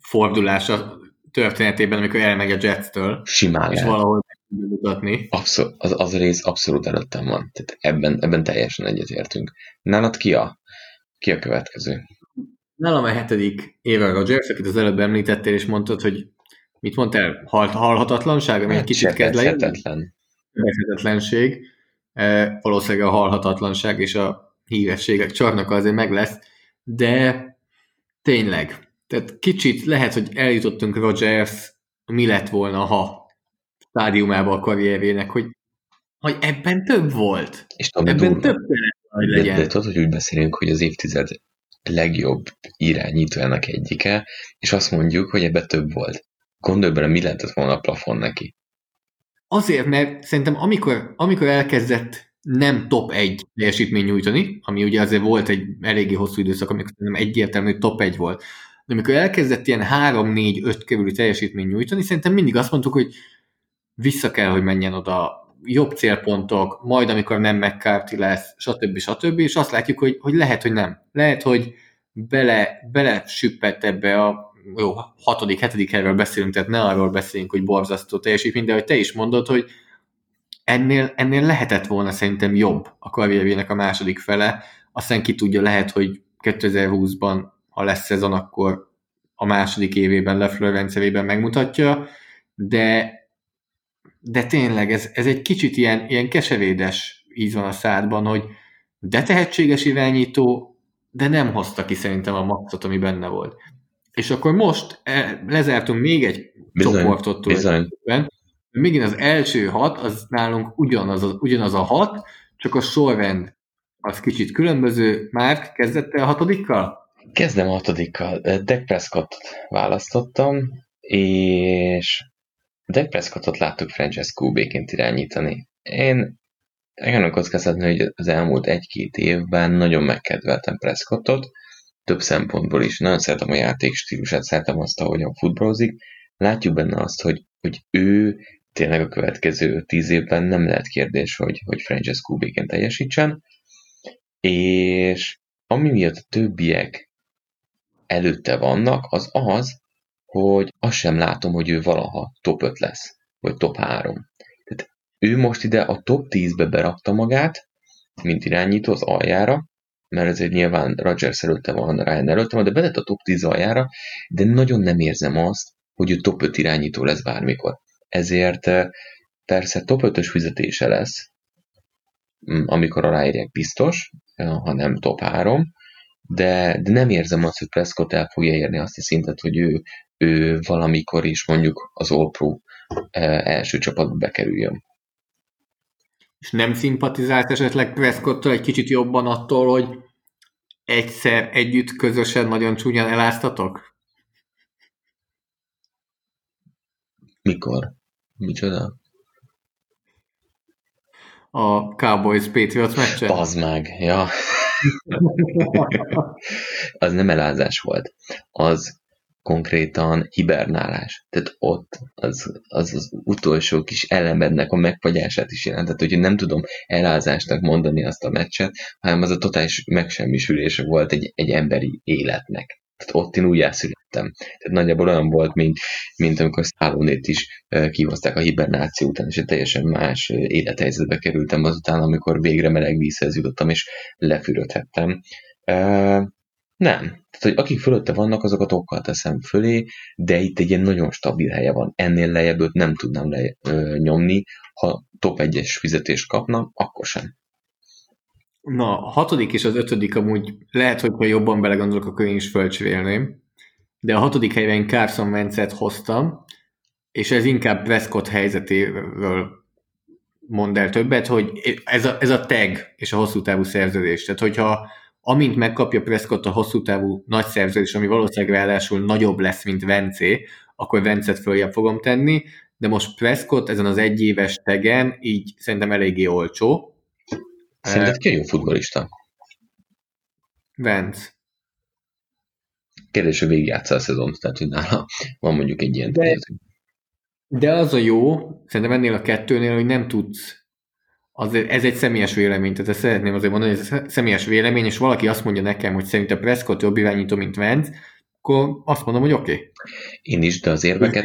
fordulás a történetében, amikor elmegy a Jets-től. Simán És lehet. valahol mutatni. Abszol, az, az a rész abszolút előttem van. Tehát ebben, ebben teljesen egyetértünk. Nálad ki a, ki a következő? Nálam a hetedik éve Rodgers, akit az előbb említettél, és mondtad, hogy mit mondtál? Hal, halhatatlanság, ami hát, egy kicsit kezd lejönni? sebezhetetlenség, valószínűleg a halhatatlanság és a hírességek csarnoka azért meg lesz, de tényleg, tehát kicsit lehet, hogy eljutottunk Rogers, mi lett volna, ha stádiumába a karrierjének, hogy, hogy ebben több volt. És ebben durva. több kellett, hogy legyen. De, de tudod, hogy úgy beszélünk, hogy az évtized legjobb irányítójának egyike, és azt mondjuk, hogy ebbe több volt. Gondolj bele, mi lehetett volna a plafon neki. Azért, mert szerintem amikor, amikor elkezdett nem top 1 teljesítmény nyújtani, ami ugye azért volt egy eléggé hosszú időszak, amikor nem egyértelmű, hogy top 1 volt, de amikor elkezdett ilyen 3-4-5 körüli teljesítmény nyújtani, szerintem mindig azt mondtuk, hogy vissza kell, hogy menjen oda, jobb célpontok, majd amikor nem McCarthy lesz, stb. stb. És azt látjuk, hogy, hogy lehet, hogy nem. Lehet, hogy bele, bele süppett ebbe a jó, hatodik, hetedik helyről beszélünk, tehát ne arról beszélünk, hogy borzasztó teljesítmény, de hogy te is mondod, hogy ennél, ennél lehetett volna szerintem jobb a karrierjének a második fele, aztán ki tudja, lehet, hogy 2020-ban, ha lesz szezon, akkor a második évében Lefleur rendszerében megmutatja, de, de tényleg ez, ez egy kicsit ilyen, ilyen keserédes íz van a szádban, hogy de tehetséges irányító, de nem hozta ki szerintem a maxot, ami benne volt. És akkor most e, lezártunk még egy Bizony, csoportot bizony. tulajdonképpen. Megint az első hat, az nálunk ugyanaz a, ugyanaz a hat, csak a sorrend az kicsit különböző. Már kezdett el a hatodikkal? Kezdem a hatodikkal. Dak Prescott választottam, és Dak Prescottot láttuk franchise QB-ként irányítani. Én engem kockáztatni, hogy az elmúlt egy-két évben nagyon megkedveltem Prescottot, több szempontból is. Nagyon szeretem a játék stílusát, szeretem azt, ahogyan futballozik. Látjuk benne azt, hogy, hogy ő tényleg a következő tíz évben nem lehet kérdés, hogy, hogy franchise QB-ként teljesítsen, és ami miatt a többiek előtte vannak, az az, hogy azt sem látom, hogy ő valaha top 5 lesz, vagy top 3. Tehát ő most ide a top 10-be berakta magát, mint irányító az aljára, mert ezért nyilván Rodgers előtte van, Ryan előtte van, de betett a top 10 aljára, de nagyon nem érzem azt, hogy ő top 5 irányító lesz bármikor. Ezért persze top 5-ös fizetése lesz, amikor aláírják biztos, ha nem top 3, de, de nem érzem azt, hogy Prescott el fogja érni azt a szintet, hogy ő, ő valamikor is mondjuk az All Pro első csapatba bekerüljön. És nem szimpatizált esetleg Prescott egy kicsit jobban attól, hogy egyszer együtt közösen nagyon csúnyán eláztatok? Mikor? Micsoda? A Cowboys Patriots meccsen? Bazd meg, ja. (laughs) az nem elázás volt. Az konkrétan hibernálás. Tehát ott az, az, az utolsó kis elemednek a megfagyását is jelentett, hogy nem tudom elázásnak mondani azt a meccset, hanem az a totális megsemmisülése volt egy, egy emberi életnek. Tehát ott én úgy elszülettem. Tehát nagyjából olyan volt, mint, mint amikor Stallone-t is kihozták a hibernáció után, és egy teljesen más élethelyzetbe kerültem azután, amikor végre meleg vízhez jutottam, és lefürödhettem. Nem. Tehát, hogy akik fölötte vannak, azokat okkal teszem fölé, de itt egy ilyen nagyon stabil helye van. Ennél lejjebb nem tudnám le, ö, nyomni. Ha top 1-es fizetést kapna, akkor sem. Na, a hatodik és az ötödik amúgy lehet, hogy ha jobban belegondolok, akkor én is fölcsvélném. De a hatodik helyben én Carson Wentzet hoztam, és ez inkább Prescott helyzetéről mond el többet, hogy ez a, ez a tag és a hosszú távú szerződés. Tehát, hogyha amint megkapja Prescott a hosszú távú nagy szerződés, ami valószínűleg ráadásul nagyobb lesz, mint Vencé, akkor Vencet följebb fogom tenni, de most Prescott ezen az egyéves tegen így szerintem eléggé olcsó, Szerinted ki a jó futbolista? Vence. Kérdés, hogy végigjátsza a szezont, tehát hogy nála van mondjuk egy ilyen de, de az a jó, szerintem ennél a kettőnél, hogy nem tudsz az, ez egy személyes vélemény, tehát ezt szeretném azért mondani, hogy ez személyes vélemény, és valaki azt mondja nekem, hogy szerintem Prescott jobb irányító, mint Vence, akkor azt mondom, hogy oké. Okay. Én is, de az érveket,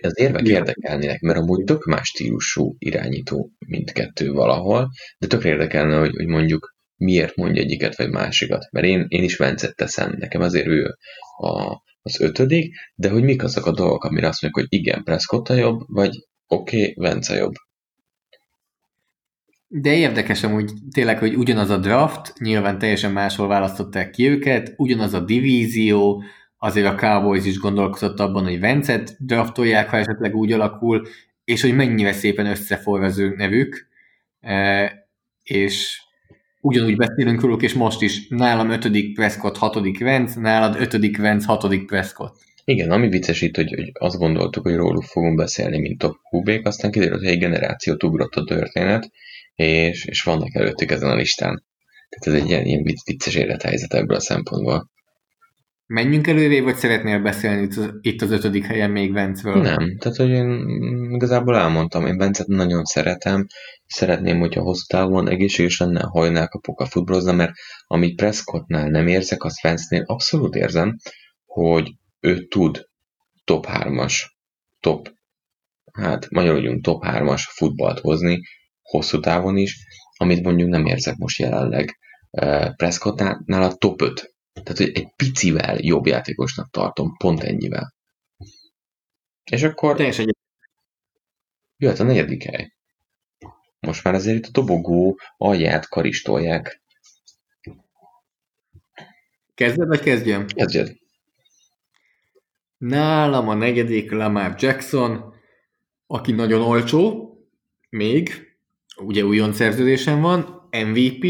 az érvek érdekelnének, mert amúgy tök más stílusú irányító mindkettő valahol, de tök érdekelne, hogy, hogy mondjuk miért mondja egyiket vagy másikat. Mert én, én is Vencet teszem, nekem azért ő a, az ötödik, de hogy mik azok a dolgok, amire azt mondjuk, hogy igen, Prescott a jobb, vagy oké, okay, Vence jobb. De érdekes amúgy tényleg, hogy ugyanaz a draft, nyilván teljesen máshol választották ki őket, ugyanaz a divízió, azért a Cowboys is gondolkozott abban, hogy Vencet draftolják, ha esetleg úgy alakul, és hogy mennyire szépen összeforr az ő nevük, e, és ugyanúgy beszélünk róluk, és most is nálam ötödik Prescott, hatodik Vence, nálad ötödik Vence, hatodik Prescott. Igen, ami vicces itt, hogy, hogy azt gondoltuk, hogy róluk fogunk beszélni, mint top qb aztán kiderült, hogy egy generációt ugrott a történet, és, és vannak előttük ezen a listán. Tehát ez egy ilyen, ilyen vicces élethelyzet ebből a szempontból. Menjünk elővé, vagy szeretnél beszélni itt az ötödik helyen még Vencről? Nem, tehát hogy én igazából elmondtam, én Vencet nagyon szeretem, szeretném, hogyha hosszú távon egészséges lenne, hajnál kapok a futballozna, mert amit Prescottnál nem érzek, azt Vence-nél abszolút érzem, hogy ő tud top 3-as, top, hát magyarul top 3-as futballt hozni, hosszú távon is, amit mondjuk nem érzek most jelenleg. Prescottnál a top 5. Tehát, hogy egy picivel jobb játékosnak tartom, pont ennyivel. És akkor... Teljesen egy... Jöhet a negyedik hely. Most már azért itt a dobogó alját karistolják. Kezded, vagy kezdjem? Kezdjed. Nálam a negyedik Lamar Jackson, aki nagyon olcsó, még, ugye újon szerződésen van, MVP,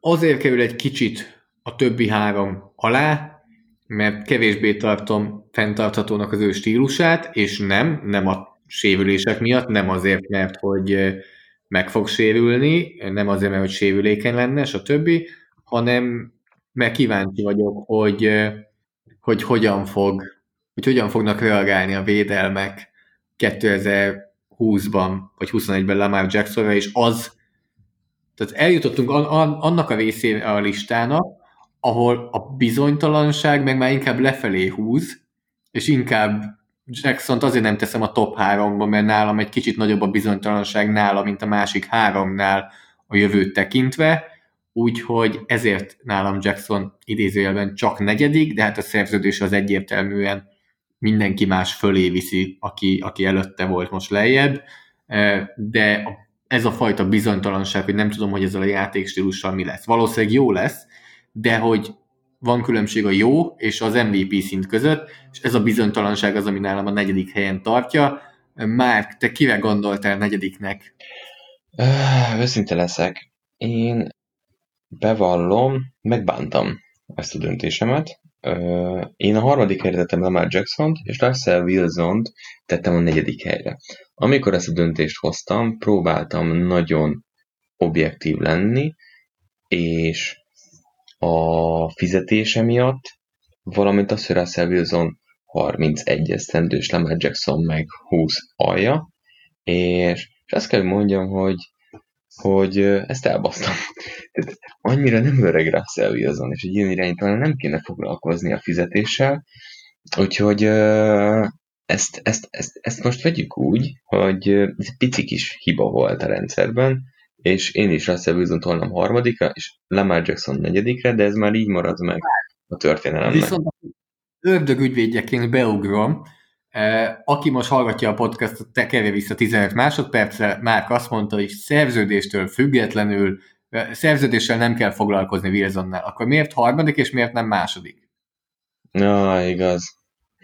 azért kerül egy kicsit a többi három alá, mert kevésbé tartom fenntarthatónak az ő stílusát, és nem, nem a sérülések miatt, nem azért, mert hogy meg fog sérülni, nem azért, mert hogy sérülékeny lenne, stb., hanem mert kíváncsi vagyok, hogy, hogy hogyan fog, hogy hogyan fognak reagálni a védelmek 2000 20-ban, vagy 21-ben Lamar Jacksonra, és az, tehát eljutottunk an, an, annak a részére a listának, ahol a bizonytalanság meg már inkább lefelé húz, és inkább Jackson-t azért nem teszem a top 3-ba, mert nálam egy kicsit nagyobb a bizonytalanság nála, mint a másik háromnál a jövőt tekintve, úgyhogy ezért nálam Jackson idézőjelben csak negyedik, de hát a szerződés az egyértelműen mindenki más fölé viszi, aki, aki előtte volt most lejjebb, de ez a fajta bizonytalanság, hogy nem tudom, hogy ezzel a játékstílussal mi lesz. Valószínűleg jó lesz, de hogy van különbség a jó és az MVP szint között, és ez a bizonytalanság az, ami nálam a negyedik helyen tartja. Márk, te kivel gondoltál negyediknek? Őszinte leszek. Én bevallom, megbántam ezt a döntésemet, én a harmadik helyre tettem Lamar Jackson-t, és Russell Wilson-t tettem a negyedik helyre. Amikor ezt a döntést hoztam, próbáltam nagyon objektív lenni, és a fizetése miatt, valamint a hogy Russell Wilson 31 esztendős, Lamar Jackson meg 20 alja, és, és azt kell, hogy mondjam, hogy hogy ezt elbasztam. (laughs) Tehát annyira nem öreg Russell Wilson, és egy ilyen irányítóan nem kéne foglalkozni a fizetéssel, úgyhogy ezt, ezt, ezt, ezt most vegyük úgy, hogy ez egy pici kis hiba volt a rendszerben, és én is Russell Wilson tolnám harmadikra, és Lamar Jackson negyedikre, de ez már így marad meg a történelemnek. Viszont ördög ügyvédjeként beugrom, aki most hallgatja a podcastot, tekerje vissza 15 másodpercre, Márk azt mondta, hogy szerződéstől függetlenül, szerződéssel nem kell foglalkozni Wilsonnál. Akkor miért harmadik, és miért nem második? Na, igaz.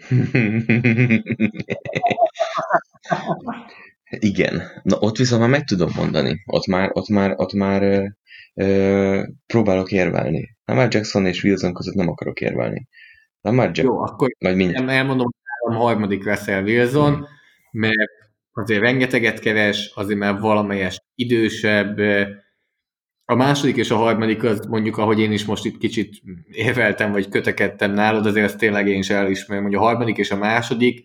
(laughs) Igen. Na, ott viszont már meg tudom mondani. Ott már, ott már, ott már ö, ö, próbálok érvelni. már Jackson és Wilson között nem akarok érvelni. már Jackson. Jó, akkor Majd mindjárt. elmondom, a harmadik Russell Wilson, hmm. mert azért rengeteget keres, azért már valamelyest idősebb, a második és a harmadik az mondjuk, ahogy én is most itt kicsit érveltem, vagy kötekedtem nálad, azért ezt tényleg én is elismerem, hogy a harmadik és a második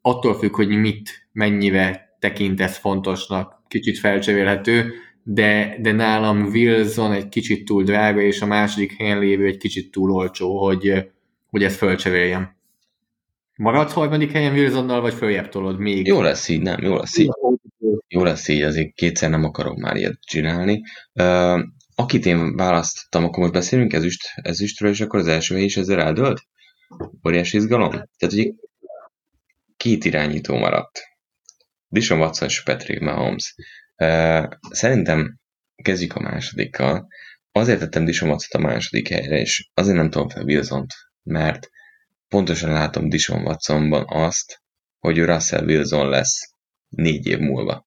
attól függ, hogy mit, mennyire tekintesz fontosnak, kicsit felcserélhető, de, de nálam Wilson egy kicsit túl drága, és a második helyen lévő egy kicsit túl olcsó, hogy, hogy ezt fölcseréljem. Maradsz harmadik helyen Wilsonnal, vagy följebb tolod még? Jó lesz így, nem, jó lesz így. Jó lesz így, azért kétszer nem akarok már ilyet csinálni. Uh, akit én választottam, akkor most beszélünk ezüst, ezüstről, és akkor az első hely is ezzel eldölt? Óriási izgalom? Tehát ugye két irányító maradt. Dishon Watson és Patrick Mahomes. Szerintem kezdjük a másodikkal. Azért tettem Dishon Watsot a második helyre, és azért nem tudom fel wilson mert pontosan látom Dishon Watsonban azt, hogy Russell Wilson lesz négy év múlva.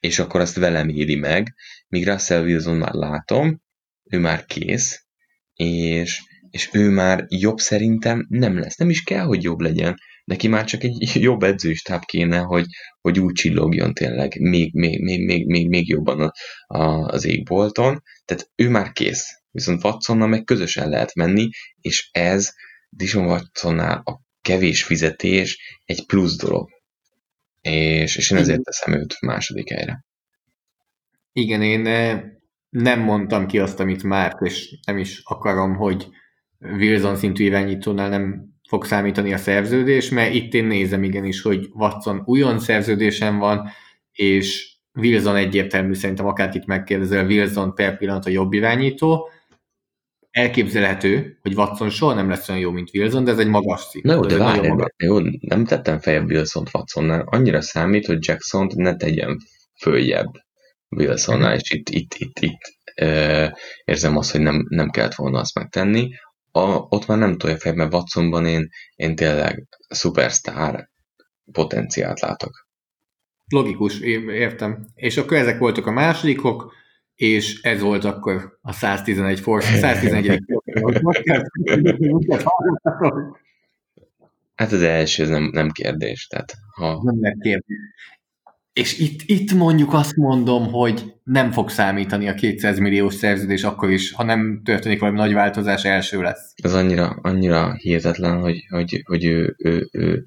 És akkor azt velem éli meg, míg Russell Wilson már látom, ő már kész, és, és ő már jobb szerintem nem lesz. Nem is kell, hogy jobb legyen. Neki már csak egy (laughs) jobb edzőstáb kéne, hogy, hogy úgy csillogjon tényleg még, még, még, még, még, még jobban a, a, az égbolton. Tehát ő már kész. Viszont Watsonnal meg közösen lehet menni, és ez Dishon Watsonnál a kevés fizetés egy plusz dolog. És, és én ezért teszem őt második helyre. Igen, én eh, nem mondtam ki azt, amit már, és nem is akarom, hogy Wilson szintű irányítónál nem fog számítani a szerződés, mert itt én nézem igenis, hogy Watson újon szerződésen van, és Wilson egyértelmű, szerintem akárkit megkérdezel, Wilson per pillanat a jobb irányító, elképzelhető, hogy Watson soha nem lesz olyan jó, mint Wilson, de ez egy magas szint. Na jó, de várj, magas... jó, nem tettem feljebb Wilson-t Watsonnál. Annyira számít, hogy jackson ne tegyen följebb Wilsonnál, mm-hmm. és itt, itt, itt, itt ö, érzem azt, hogy nem, nem kellett volna azt megtenni. A, ott már nem tolja mert Watsonban én, én tényleg szupersztár potenciált látok. Logikus, értem. És akkor ezek voltak a másodikok, és ez volt akkor a 111 Force, 111 Hát az első, ez nem, nem kérdés. Tehát, ha... Nem lehet kérdés. És itt, itt mondjuk azt mondom, hogy nem fog számítani a 200 milliós szerződés akkor is, ha nem történik valami nagy változás, első lesz. Ez annyira, annyira hihetetlen, hogy, hogy, hogy ő, ő, ő,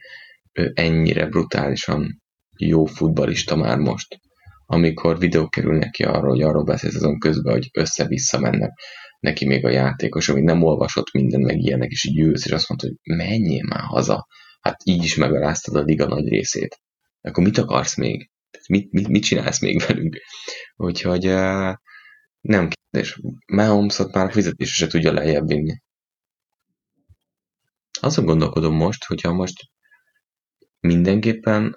ő ennyire brutálisan jó futbalista már most amikor videók kerülnek ki arról, hogy arról beszélsz azon közben, hogy össze-vissza mennek neki még a játékos, amit nem olvasott minden, meg ilyenek, és így ülsz, és azt mondta, hogy menjél már haza. Hát így is megaláztad a liga nagy részét. Akkor mit akarsz még? Mit, mit, mit csinálsz még velünk? Úgyhogy nem kérdés. Mahomesot már a fizetése se tudja lejjebb vinni. Azon gondolkodom most, hogyha most mindenképpen,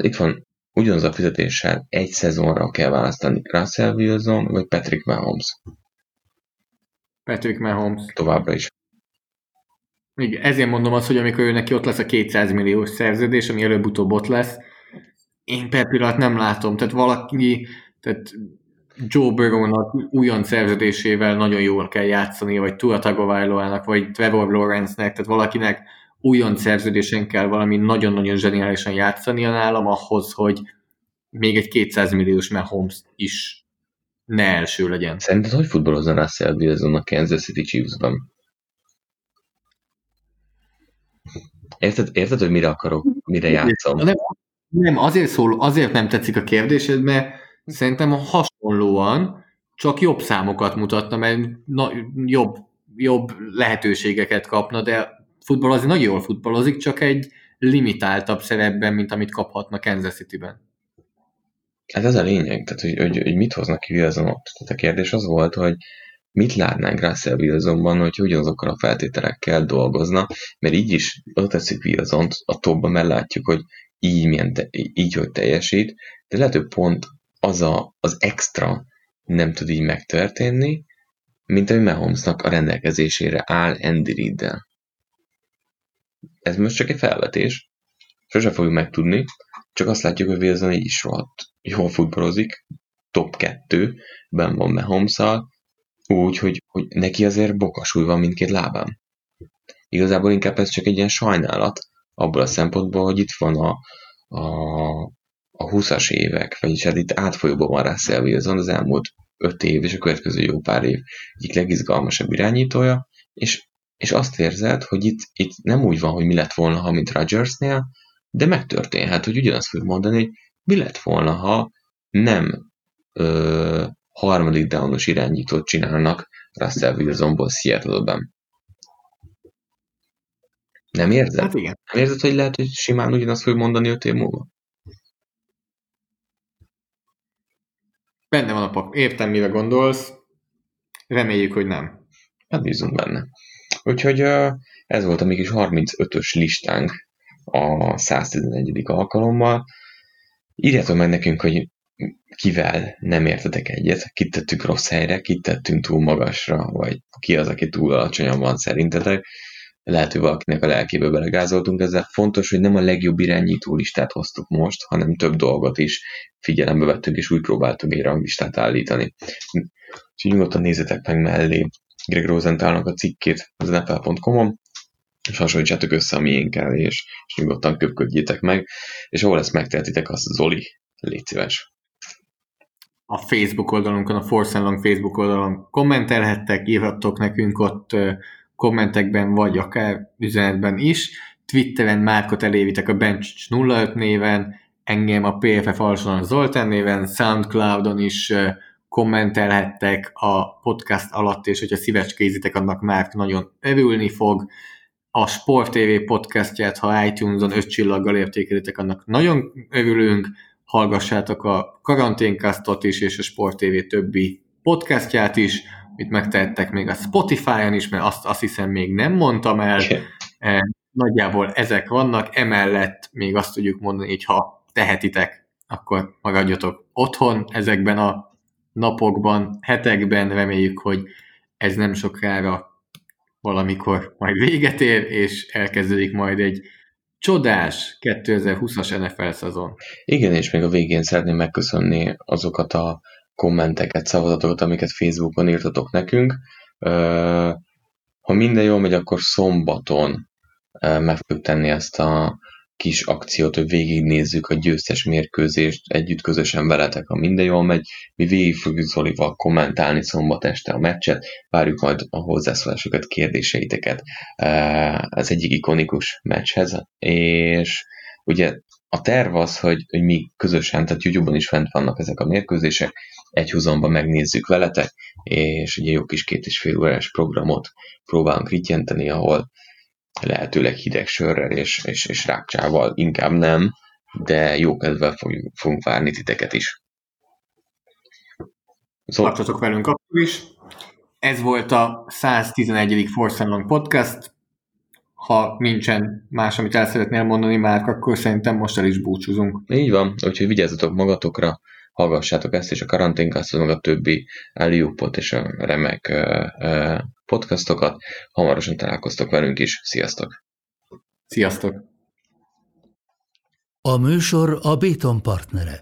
itt van ugyanaz a fizetéssel egy szezonra kell választani Russell Wilson vagy Patrick Mahomes. Patrick Mahomes. Továbbra is. Igen, ezért mondom azt, hogy amikor ő neki ott lesz a 200 milliós szerződés, ami előbb-utóbb ott lesz, én per pillanat nem látom. Tehát valaki, tehát Joe Burrow-nak újon szerződésével nagyon jól kell játszani, vagy Tua Tagovailoának, vagy Trevor Lawrence-nek, tehát valakinek újon szerződésen kell valami nagyon-nagyon zseniálisan játszania nálam ahhoz, hogy még egy 200 milliós Mahomes is ne első legyen. Szerinted hogy futballozna Russell Wilson a Kansas City Chiefs-ben? Érted, érted, hogy mire akarok, mire játszom? Nem, nem azért, szól, azért nem tetszik a kérdésed, mert szerintem hasonlóan csak jobb számokat mutatna, mert na, jobb, jobb lehetőségeket kapna, de futballozni nagyon jól futballozik, csak egy limitáltabb szerepben, mint amit kaphatna Kansas City-ben. Hát ez a lényeg, tehát hogy, hogy, hogy mit hoznak ki Wilson ott. Tehát a kérdés az volt, hogy mit látnánk Russell Wilsonban, hogy ugyanazokkal a feltételekkel dolgozna, mert így is oda tetszik wilson a topba, mert látjuk, hogy így, milyen te, így, hogy teljesít, de lehet, hogy pont az a, az extra nem tud így megtörténni, mint ami Mahomesnak a rendelkezésére áll Andy Reid-del. Ez most csak egy felvetés, sose fogjuk megtudni, csak azt látjuk, hogy Wilson így is rohadt jól futballozik, top 2-ben van mahomes úgy, hogy, hogy neki azért bokasúly van mindkét lábán. Igazából inkább ez csak egy ilyen sajnálat, abból a szempontból, hogy itt van a, a, a 20-as évek, vagyis hát itt átfolyóban van Russell Wilson az elmúlt 5 év és a következő jó pár év egyik legizgalmasabb irányítója, és és azt érzed, hogy itt, itt nem úgy van, hogy mi lett volna, ha mint Rodgersnél, de megtörténhet, hogy ugyanazt fog mondani, hogy mi lett volna, ha nem ö, harmadik downos irányítót csinálnak Russell Wilsonból Seattle-ben. Nem érzed? Hát igen. Nem érzed, hogy lehet, hogy simán ugyanazt fog mondani öt év múlva? Benne van a pak. Értem, mire gondolsz. Reméljük, hogy nem. Hát bízunk benne. Úgyhogy ez volt a mégis 35-ös listánk a 111. alkalommal. írjátok meg nekünk, hogy kivel nem értetek egyet, kit tettük rossz helyre, kit tettünk túl magasra, vagy ki az, aki túl alacsonyan van szerintetek. Lehet, hogy valakinek a lelkébe belegázoltunk ezzel. Fontos, hogy nem a legjobb irányító listát hoztuk most, hanem több dolgot is figyelembe vettünk, és úgy próbáltunk egy ranglistát állítani. Úgyhogy nyugodtan nézzetek meg mellé Greg Rosenthalnak a cikkét az nfl.com-on, és hasonlítsátok össze a miénkkel, és, és nyugodtan köpködjétek meg, és ahol ezt megtehetitek, az Zoli, légy szíves. A Facebook oldalunkon, a Force Long Facebook oldalon kommentelhettek, írhattok nekünk ott kommentekben, vagy akár üzenetben is. Twitteren Márkot elévitek a Bench 05 néven, engem a PFF Alsonan Zoltán néven, Soundcloudon is kommentelhettek a podcast alatt, és hogyha szívecskézitek, annak már nagyon örülni fog. A Sport TV podcastját, ha iTunes-on öt csillaggal értékelitek, annak nagyon örülünk. Hallgassátok a karanténkasztot is, és a Sport TV többi podcastját is, mit megtehettek még a Spotify-on is, mert azt, azt hiszem még nem mondtam el. E, nagyjából ezek vannak, emellett még azt tudjuk mondani, hogy ha tehetitek, akkor maradjatok otthon ezekben a napokban, hetekben, reméljük, hogy ez nem sokára valamikor majd véget ér, és elkezdődik majd egy csodás 2020-as NFL szezon. Igen, és még a végén szeretném megköszönni azokat a kommenteket, szavazatokat, amiket Facebookon írtatok nekünk. Ha minden jól megy, akkor szombaton meg fogjuk tenni ezt a kis akciót, hogy végignézzük a győztes mérkőzést együtt közösen veletek, ha minden jól megy. Mi végig fogjuk Zolival kommentálni szombat este a meccset, várjuk majd a hozzászólásokat, kérdéseiteket az egyik ikonikus meccshez, és ugye a terv az, hogy, hogy mi közösen, tehát YouTube-on is fent vannak ezek a mérkőzések, egy húzomban megnézzük veletek, és egy jó kis két és fél órás programot próbálunk rityenteni, ahol lehetőleg hideg sörrel és, és, és rákcsával inkább nem, de jó kedvel fogjuk, fogunk várni titeket is. Szóval... Tartsatok velünk akkor is. Ez volt a 111. Force Long Podcast. Ha nincsen más, amit el szeretnél mondani már, akkor szerintem most el is búcsúzunk. Így van, úgyhogy vigyázzatok magatokra, hallgassátok ezt és a karanténkasztot, meg a többi Eliupot és a remek uh, uh, podcastokat. Hamarosan találkoztok velünk is. Sziasztok! Sziasztok! A műsor a Béton partnere.